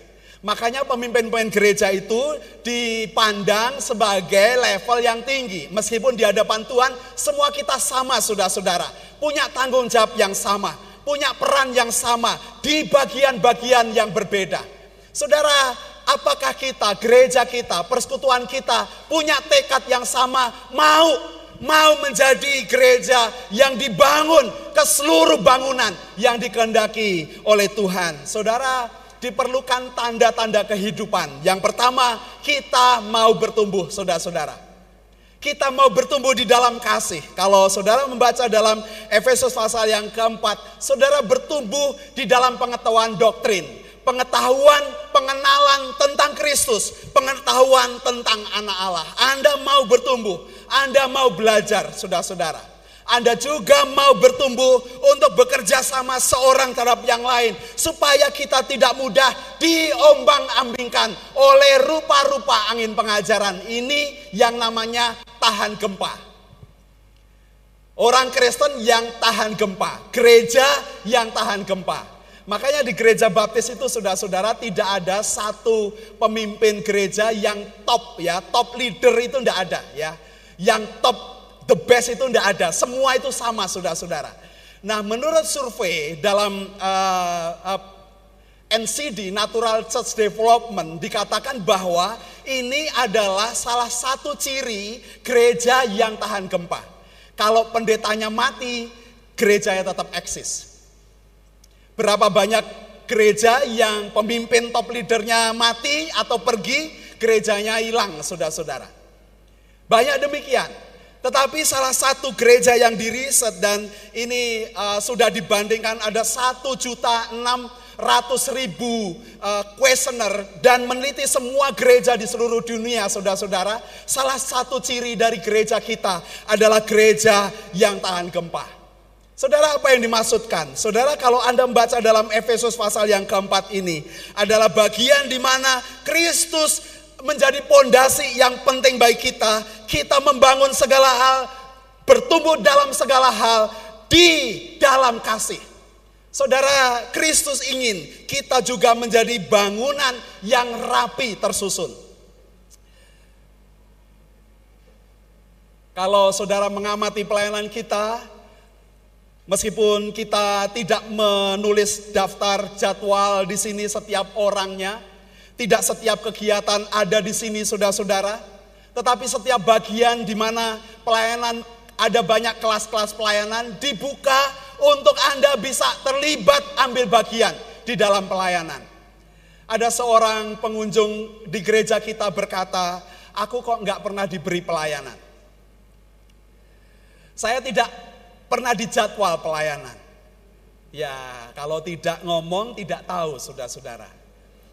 Makanya pemimpin-pemimpin gereja itu dipandang sebagai level yang tinggi. Meskipun di hadapan Tuhan semua kita sama saudara-saudara. Punya tanggung jawab yang sama. Punya peran yang sama di bagian-bagian yang berbeda. Saudara, Apakah kita, gereja kita, persekutuan kita punya tekad yang sama, mau mau menjadi gereja yang dibangun ke seluruh bangunan yang dikehendaki oleh Tuhan. Saudara, diperlukan tanda-tanda kehidupan. Yang pertama, kita mau bertumbuh, saudara-saudara. Kita mau bertumbuh di dalam kasih. Kalau saudara membaca dalam Efesus pasal yang keempat, saudara bertumbuh di dalam pengetahuan doktrin, pengetahuan, pengenalan tentang Kristus, pengetahuan tentang anak Allah. Anda mau bertumbuh, Anda mau belajar, saudara-saudara. Anda juga mau bertumbuh untuk bekerja sama seorang terhadap yang lain supaya kita tidak mudah diombang-ambingkan oleh rupa-rupa angin pengajaran ini yang namanya tahan gempa. Orang Kristen yang tahan gempa, gereja yang tahan gempa. Makanya di gereja baptis itu saudara-saudara tidak ada satu pemimpin gereja yang top ya, top leader itu tidak ada ya. Yang top the best itu tidak ada, semua itu sama saudara-saudara. Nah menurut survei dalam uh, uh, NCD Natural Church Development dikatakan bahwa ini adalah salah satu ciri gereja yang tahan gempa. Kalau pendetanya mati, gerejanya tetap eksis. Berapa banyak gereja yang pemimpin top leadernya mati atau pergi, gerejanya hilang, saudara-saudara. Banyak demikian. Tetapi salah satu gereja yang diriset dan ini uh, sudah dibandingkan ada satu juta enam ratus ribu uh, questioner dan meneliti semua gereja di seluruh dunia saudara-saudara. Salah satu ciri dari gereja kita adalah gereja yang tahan gempa. Saudara apa yang dimaksudkan? Saudara kalau Anda membaca dalam Efesus pasal yang keempat ini adalah bagian di mana Kristus menjadi pondasi yang penting bagi kita. Kita membangun segala hal, bertumbuh dalam segala hal di dalam kasih. Saudara, Kristus ingin kita juga menjadi bangunan yang rapi tersusun. Kalau saudara mengamati pelayanan kita, meskipun kita tidak menulis daftar jadwal di sini setiap orangnya, tidak setiap kegiatan ada di sini saudara-saudara, tetapi setiap bagian di mana pelayanan ada banyak kelas-kelas pelayanan dibuka untuk Anda bisa terlibat ambil bagian di dalam pelayanan. Ada seorang pengunjung di gereja kita berkata, aku kok nggak pernah diberi pelayanan. Saya tidak pernah dijadwal pelayanan. Ya, kalau tidak ngomong tidak tahu, saudara-saudara.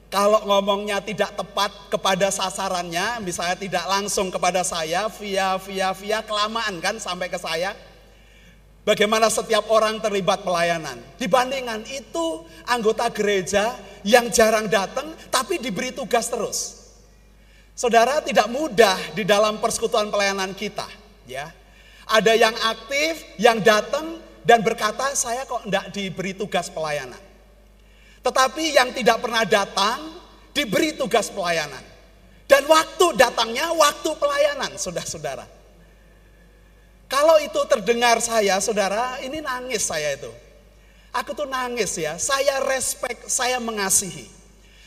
Kalau ngomongnya tidak tepat kepada sasarannya, misalnya tidak langsung kepada saya, via via via kelamaan kan sampai ke saya. Bagaimana setiap orang terlibat pelayanan. Dibandingkan itu anggota gereja yang jarang datang tapi diberi tugas terus. Saudara tidak mudah di dalam persekutuan pelayanan kita, ya. Ada yang aktif, yang datang dan berkata, "Saya kok tidak diberi tugas pelayanan." Tetapi yang tidak pernah datang diberi tugas pelayanan. Dan waktu datangnya waktu pelayanan, saudara-saudara. Kalau itu terdengar saya, saudara, ini nangis saya itu. Aku tuh nangis ya, saya respect, saya mengasihi.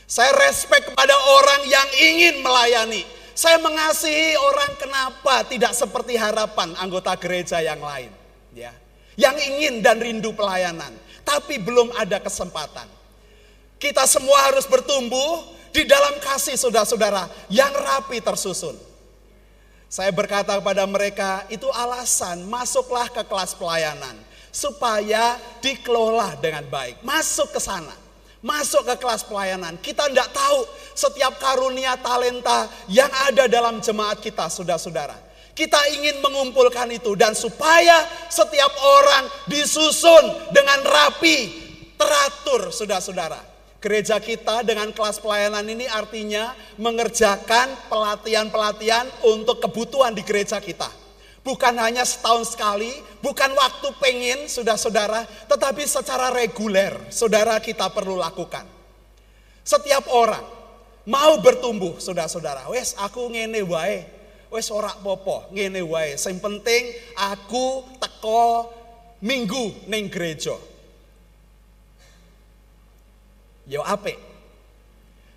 Saya respect kepada orang yang ingin melayani. Saya mengasihi orang kenapa tidak seperti harapan anggota gereja yang lain. ya Yang ingin dan rindu pelayanan. Tapi belum ada kesempatan. Kita semua harus bertumbuh di dalam kasih saudara-saudara yang rapi tersusun. Saya berkata kepada mereka, itu alasan masuklah ke kelas pelayanan supaya dikelola dengan baik. Masuk ke sana. Masuk ke kelas pelayanan. Kita tidak tahu setiap karunia talenta yang ada dalam jemaat kita, saudara-saudara. Kita ingin mengumpulkan itu dan supaya setiap orang disusun dengan rapi, teratur, saudara-saudara. Gereja kita dengan kelas pelayanan ini artinya mengerjakan pelatihan-pelatihan untuk kebutuhan di gereja kita. Bukan hanya setahun sekali, bukan waktu pengen sudah saudara, tetapi secara reguler saudara kita perlu lakukan. Setiap orang mau bertumbuh saudara-saudara, wes aku ngene wae, wes ora popo, ngene wae. Sing penting aku teko minggu ning gereja. Yo ape.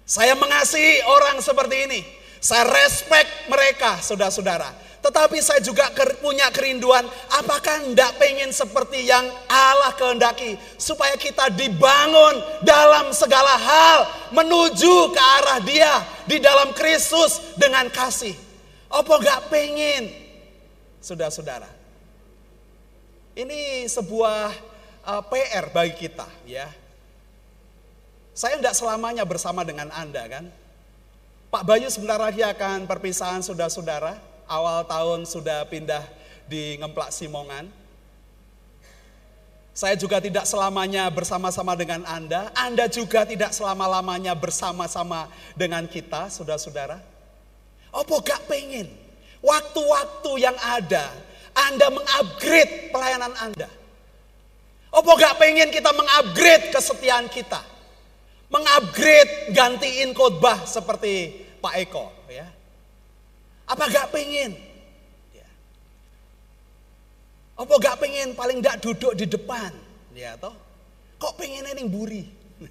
Saya mengasihi orang seperti ini. Saya respect mereka, saudara-saudara. Tetapi saya juga punya kerinduan, apakah tidak pengen seperti yang Allah kehendaki. Supaya kita dibangun dalam segala hal, menuju ke arah dia, di dalam Kristus dengan kasih. Apa gak pengen? saudara-saudara. Ini sebuah uh, PR bagi kita, ya. Saya tidak selamanya bersama dengan Anda, kan? Pak Bayu sebentar lagi akan perpisahan saudara-saudara. Awal tahun sudah pindah di Ngemplak Simongan. Saya juga tidak selamanya bersama-sama dengan Anda. Anda juga tidak selama-lamanya bersama-sama dengan kita, saudara-saudara. Apa gak pengen? Waktu-waktu yang ada, Anda mengupgrade pelayanan Anda. Apa gak pengen kita mengupgrade kesetiaan kita? Mengupgrade gantiin khotbah seperti Pak Eko. ya Apa gak pengen? Apa gak pengen paling gak duduk di depan? Ya toh? Kok pengen ini buri?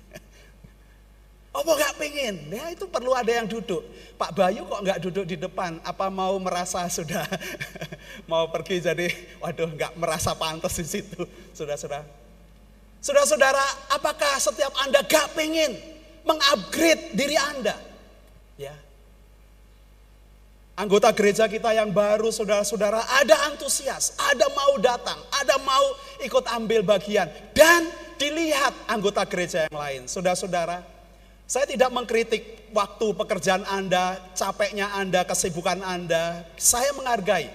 Apa gak pengen? Ya itu perlu ada yang duduk. Pak Bayu kok gak duduk di depan? Apa mau merasa sudah mau pergi jadi waduh gak merasa pantas di situ, saudara-saudara. Saudara-saudara, apakah setiap Anda gak pengen mengupgrade diri Anda? Ya, Anggota gereja kita yang baru, saudara-saudara, ada antusias, ada mau datang, ada mau ikut ambil bagian, dan dilihat anggota gereja yang lain. Saudara-saudara, saya tidak mengkritik waktu pekerjaan Anda, capeknya Anda, kesibukan Anda. Saya menghargai.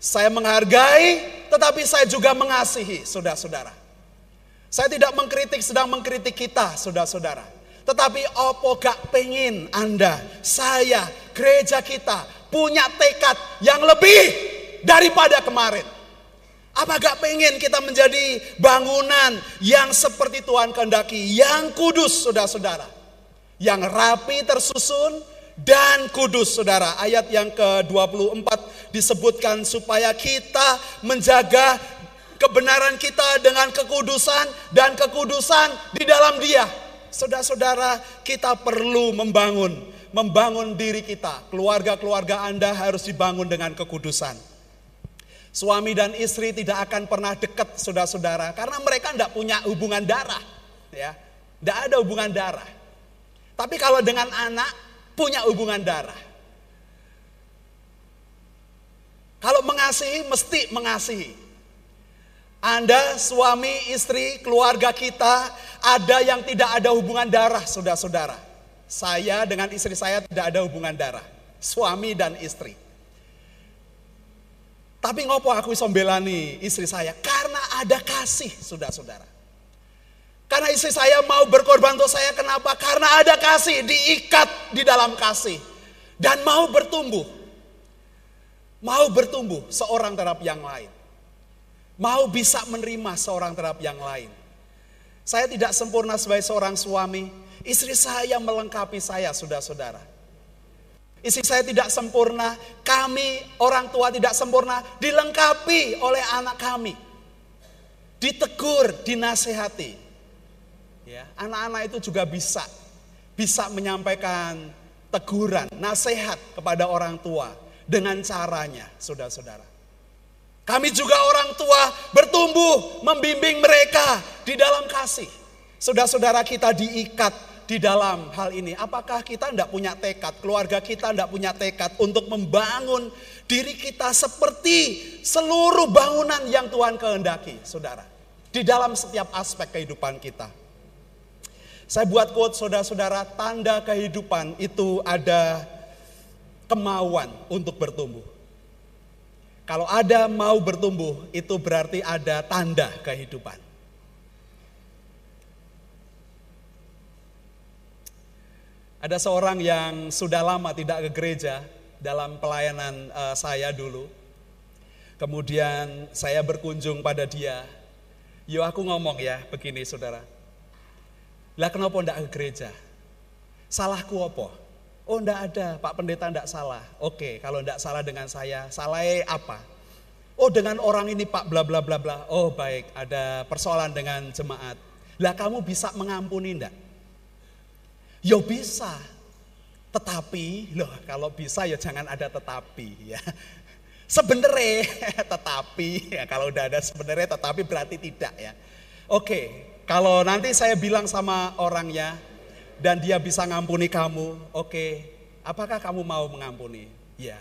Saya menghargai, tetapi saya juga mengasihi, saudara-saudara. Saya tidak mengkritik, sedang mengkritik kita, saudara-saudara. Tetapi opo gak pengen Anda, saya, gereja kita punya tekad yang lebih daripada kemarin. Apa gak pengen kita menjadi bangunan yang seperti Tuhan kehendaki, yang kudus saudara-saudara. Yang rapi tersusun dan kudus saudara. Ayat yang ke-24 disebutkan supaya kita menjaga kebenaran kita dengan kekudusan dan kekudusan di dalam dia. Saudara-saudara kita perlu membangun membangun diri kita. Keluarga-keluarga Anda harus dibangun dengan kekudusan. Suami dan istri tidak akan pernah dekat saudara-saudara karena mereka tidak punya hubungan darah, ya, tidak ada hubungan darah. Tapi kalau dengan anak punya hubungan darah. Kalau mengasihi mesti mengasihi. Anda, suami, istri, keluarga kita ada yang tidak ada hubungan darah, saudara-saudara. Saya dengan istri saya tidak ada hubungan darah. Suami dan istri. Tapi ngopo aku iso nih istri saya? Karena ada kasih, saudara-saudara. Karena istri saya mau berkorban untuk saya, kenapa? Karena ada kasih, diikat di dalam kasih. Dan mau bertumbuh. Mau bertumbuh seorang terhadap yang lain. Mau bisa menerima seorang terhadap yang lain. Saya tidak sempurna sebagai seorang suami, Istri saya melengkapi saya, saudara-saudara. Istri saya tidak sempurna, kami orang tua tidak sempurna, dilengkapi oleh anak kami. Ditegur, dinasehati. Ya, anak-anak itu juga bisa bisa menyampaikan teguran, nasihat kepada orang tua dengan caranya, saudara-saudara. Kami juga orang tua bertumbuh membimbing mereka di dalam kasih. Saudara-saudara kita diikat di dalam hal ini? Apakah kita tidak punya tekad, keluarga kita tidak punya tekad untuk membangun diri kita seperti seluruh bangunan yang Tuhan kehendaki, saudara. Di dalam setiap aspek kehidupan kita. Saya buat quote saudara-saudara, tanda kehidupan itu ada kemauan untuk bertumbuh. Kalau ada mau bertumbuh, itu berarti ada tanda kehidupan. Ada seorang yang sudah lama tidak ke gereja dalam pelayanan uh, saya dulu. Kemudian saya berkunjung pada dia. Yo aku ngomong ya begini saudara. Lah kenapa ndak ke gereja? Salahku apa? Oh ndak ada, Pak Pendeta ndak salah. Oke, kalau ndak salah dengan saya, salahnya apa? Oh dengan orang ini Pak bla bla bla bla. Oh baik, ada persoalan dengan jemaat. Lah kamu bisa mengampuni ndak? Ya bisa. Tetapi, loh kalau bisa ya jangan ada tetapi ya. Sebenarnya tetapi, ya kalau udah ada sebenarnya tetapi berarti tidak ya. Oke, kalau nanti saya bilang sama orangnya dan dia bisa ngampuni kamu, oke, apakah kamu mau mengampuni? Ya.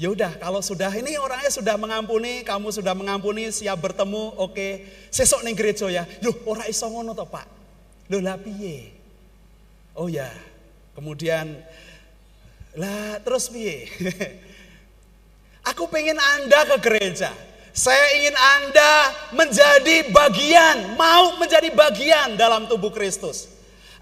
Ya udah, kalau sudah ini orangnya sudah mengampuni, kamu sudah mengampuni, siap bertemu, oke. Sesok ning gereja ya. Loh, ora iso ngono to, Pak. Loh, lah piye? Oh ya. Kemudian lah terus piye? Aku pengen Anda ke gereja. Saya ingin Anda menjadi bagian, mau menjadi bagian dalam tubuh Kristus.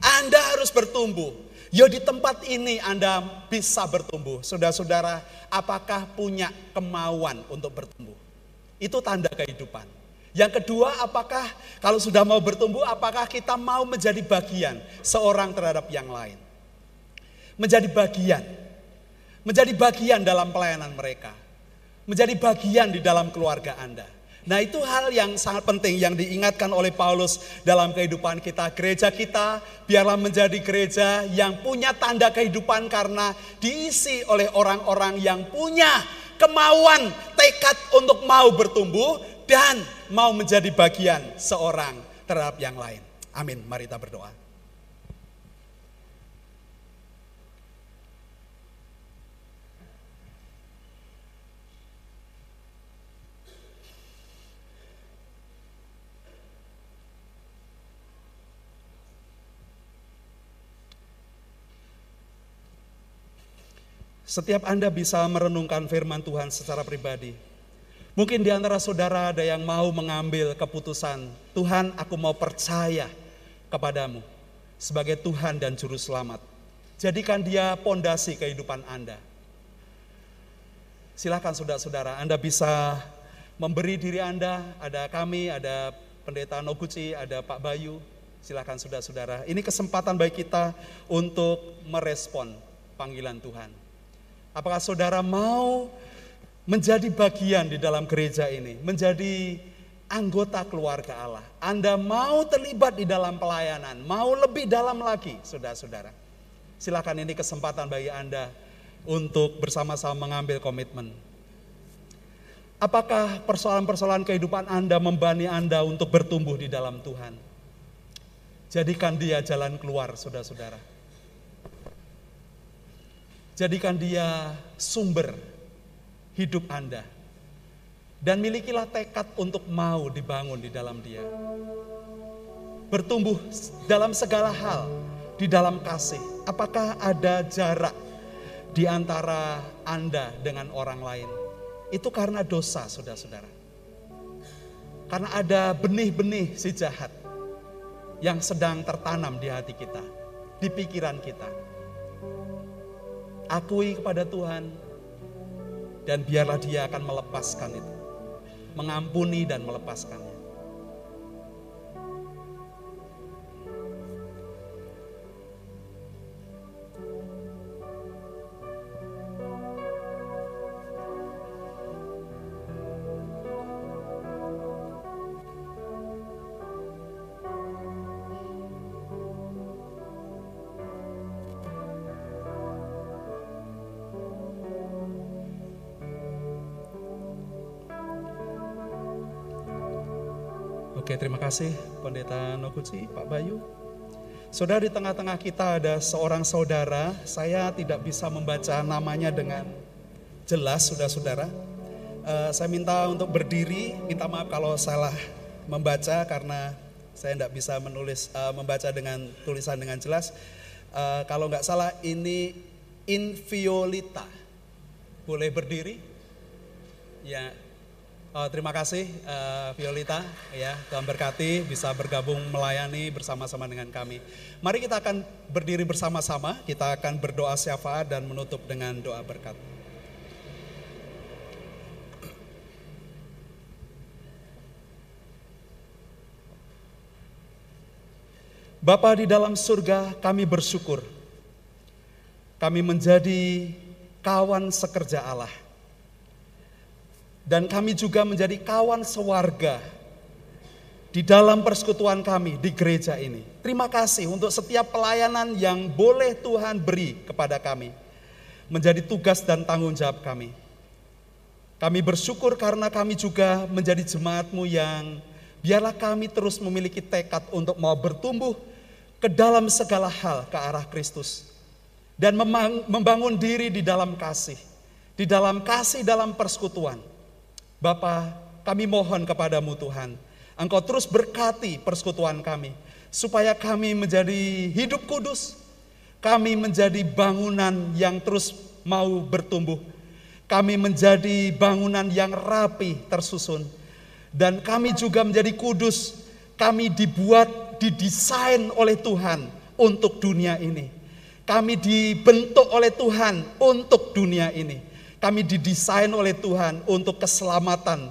Anda harus bertumbuh. Ya di tempat ini Anda bisa bertumbuh. Saudara-saudara, apakah punya kemauan untuk bertumbuh? Itu tanda kehidupan. Yang kedua, apakah kalau sudah mau bertumbuh, apakah kita mau menjadi bagian seorang terhadap yang lain? Menjadi bagian. Menjadi bagian dalam pelayanan mereka. Menjadi bagian di dalam keluarga Anda. Nah itu hal yang sangat penting yang diingatkan oleh Paulus dalam kehidupan kita. Gereja kita biarlah menjadi gereja yang punya tanda kehidupan karena diisi oleh orang-orang yang punya kemauan, tekad untuk mau bertumbuh dan mau menjadi bagian seorang terhadap yang lain. Amin. Mari kita berdoa. Setiap Anda bisa merenungkan firman Tuhan secara pribadi. Mungkin di antara saudara ada yang mau mengambil keputusan, Tuhan aku mau percaya kepadamu sebagai Tuhan dan Juru Selamat. Jadikan dia pondasi kehidupan Anda. Silakan saudara-saudara, Anda bisa memberi diri Anda, ada kami, ada pendeta Noguchi, ada Pak Bayu, silakan saudara-saudara. Ini kesempatan bagi kita untuk merespon panggilan Tuhan. Apakah saudara mau menjadi bagian di dalam gereja ini, menjadi anggota keluarga Allah? Anda mau terlibat di dalam pelayanan, mau lebih dalam lagi, saudara-saudara. Silakan ini kesempatan bagi Anda untuk bersama-sama mengambil komitmen. Apakah persoalan-persoalan kehidupan Anda membani Anda untuk bertumbuh di dalam Tuhan? Jadikan dia jalan keluar, saudara-saudara. Jadikan dia sumber hidup Anda. Dan milikilah tekad untuk mau dibangun di dalam dia. Bertumbuh dalam segala hal, di dalam kasih. Apakah ada jarak di antara Anda dengan orang lain? Itu karena dosa, saudara-saudara. Karena ada benih-benih si jahat yang sedang tertanam di hati kita, di pikiran kita akui kepada Tuhan, dan biarlah Dia akan melepaskan itu, mengampuni dan melepaskannya. Terima kasih Pendeta Noguchi, Pak Bayu. Saudara di tengah-tengah kita ada seorang saudara, saya tidak bisa membaca namanya dengan jelas, saudara-saudara. Uh, saya minta untuk berdiri, minta maaf kalau salah membaca karena saya tidak bisa menulis uh, membaca dengan tulisan dengan jelas. Uh, kalau nggak salah ini Inviolita. Boleh berdiri? Ya, Uh, terima kasih uh, Violita ya Tuhan berkati bisa bergabung melayani bersama-sama dengan kami. Mari kita akan berdiri bersama-sama, kita akan berdoa syafaat dan menutup dengan doa berkat. Bapa di dalam surga, kami bersyukur. Kami menjadi kawan sekerja Allah dan kami juga menjadi kawan sewarga di dalam persekutuan kami di gereja ini. Terima kasih untuk setiap pelayanan yang boleh Tuhan beri kepada kami. Menjadi tugas dan tanggung jawab kami. Kami bersyukur karena kami juga menjadi jemaatmu yang biarlah kami terus memiliki tekad untuk mau bertumbuh ke dalam segala hal ke arah Kristus. Dan membangun diri di dalam kasih di dalam kasih dalam persekutuan. Bapa, kami mohon kepadamu Tuhan, Engkau terus berkati persekutuan kami, supaya kami menjadi hidup kudus, kami menjadi bangunan yang terus mau bertumbuh, kami menjadi bangunan yang rapi tersusun, dan kami juga menjadi kudus, kami dibuat, didesain oleh Tuhan untuk dunia ini. Kami dibentuk oleh Tuhan untuk dunia ini. Kami didesain oleh Tuhan untuk keselamatan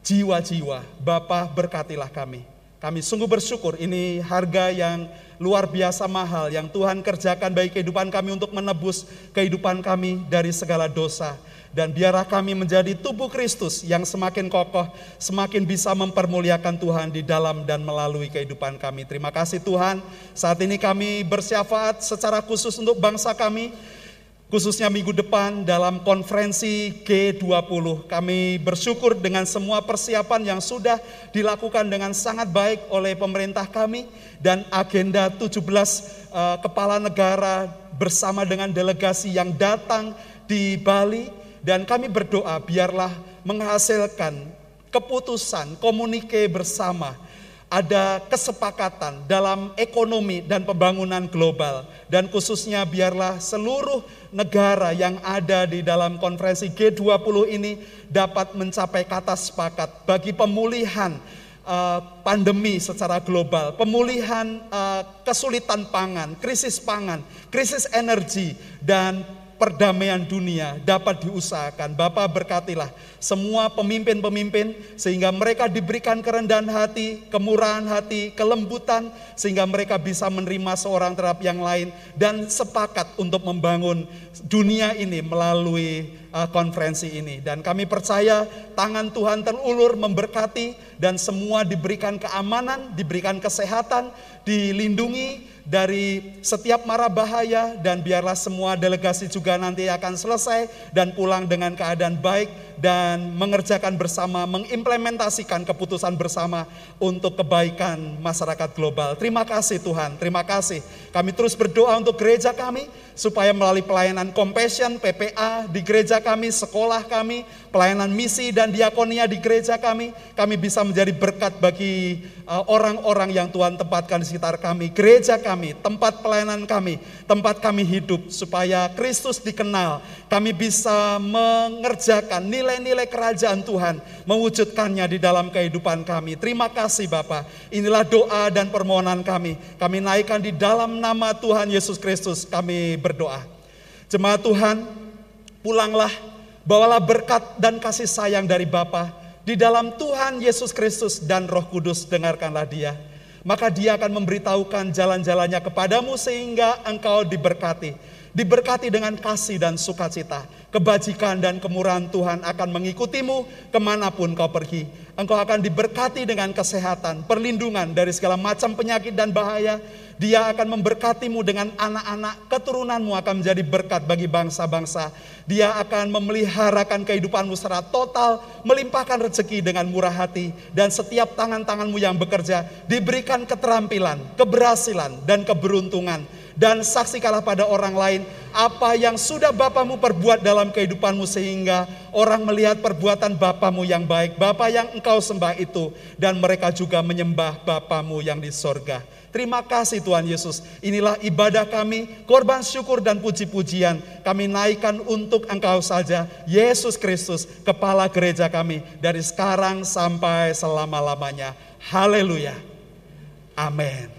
jiwa-jiwa. Bapa berkatilah kami. Kami sungguh bersyukur ini harga yang luar biasa mahal yang Tuhan kerjakan bagi kehidupan kami untuk menebus kehidupan kami dari segala dosa. Dan biarlah kami menjadi tubuh Kristus yang semakin kokoh, semakin bisa mempermuliakan Tuhan di dalam dan melalui kehidupan kami. Terima kasih Tuhan, saat ini kami bersyafaat secara khusus untuk bangsa kami, khususnya minggu depan dalam konferensi G20. Kami bersyukur dengan semua persiapan yang sudah dilakukan dengan sangat baik oleh pemerintah kami dan agenda 17 uh, kepala negara bersama dengan delegasi yang datang di Bali dan kami berdoa biarlah menghasilkan keputusan komunike bersama ada kesepakatan dalam ekonomi dan pembangunan global. Dan khususnya biarlah seluruh negara yang ada di dalam konferensi G20 ini dapat mencapai kata sepakat bagi pemulihan uh, pandemi secara global, pemulihan uh, kesulitan pangan, krisis pangan, krisis energi dan perdamaian dunia dapat diusahakan. Bapak berkatilah semua pemimpin-pemimpin sehingga mereka diberikan kerendahan hati, kemurahan hati, kelembutan sehingga mereka bisa menerima seorang terhadap yang lain dan sepakat untuk membangun dunia ini melalui uh, konferensi ini. Dan kami percaya tangan Tuhan terulur memberkati dan semua diberikan keamanan, diberikan kesehatan, dilindungi dari setiap mara bahaya dan biarlah semua delegasi juga nanti akan selesai dan pulang dengan keadaan baik dan mengerjakan bersama, mengimplementasikan keputusan bersama untuk kebaikan masyarakat global. Terima kasih Tuhan, terima kasih. Kami terus berdoa untuk gereja kami supaya melalui pelayanan compassion, PPA di gereja kami, sekolah kami, pelayanan misi dan diakonia di gereja kami, kami bisa menjadi berkat bagi orang-orang yang Tuhan tempatkan di sekitar kami, gereja kami, tempat pelayanan kami, tempat kami hidup supaya Kristus dikenal. Kami bisa mengerjakan nilai-nilai kerajaan Tuhan, mewujudkannya di dalam kehidupan kami. Terima kasih Bapak. Inilah doa dan permohonan kami. Kami naikkan di dalam nama Tuhan Yesus Kristus. Kami berdoa. Jemaat Tuhan, pulanglah, bawalah berkat dan kasih sayang dari Bapa di dalam Tuhan Yesus Kristus dan Roh Kudus, dengarkanlah dia. Maka dia akan memberitahukan jalan-jalannya kepadamu sehingga engkau diberkati. Diberkati dengan kasih dan sukacita. Kebajikan dan kemurahan Tuhan akan mengikutimu ke mana pun kau pergi. Engkau akan diberkati dengan kesehatan, perlindungan dari segala macam penyakit dan bahaya dia akan memberkatimu dengan anak-anak, keturunanmu akan menjadi berkat bagi bangsa-bangsa. Dia akan memeliharakan kehidupanmu secara total, melimpahkan rezeki dengan murah hati, dan setiap tangan-tanganmu yang bekerja diberikan keterampilan, keberhasilan, dan keberuntungan. Dan saksikanlah pada orang lain apa yang sudah Bapamu perbuat dalam kehidupanmu sehingga orang melihat perbuatan Bapamu yang baik, Bapa yang engkau sembah itu, dan mereka juga menyembah Bapamu yang di sorga. Terima kasih Tuhan Yesus. Inilah ibadah kami, korban syukur dan puji-pujian. Kami naikkan untuk Engkau saja, Yesus Kristus, kepala gereja kami dari sekarang sampai selama-lamanya. Haleluya. Amin.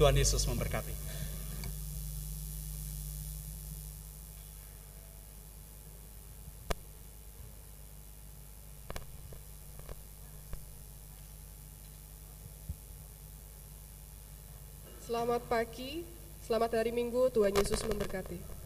Tuhan Yesus memberkati. Selamat pagi, selamat hari Minggu, Tuhan Yesus memberkati.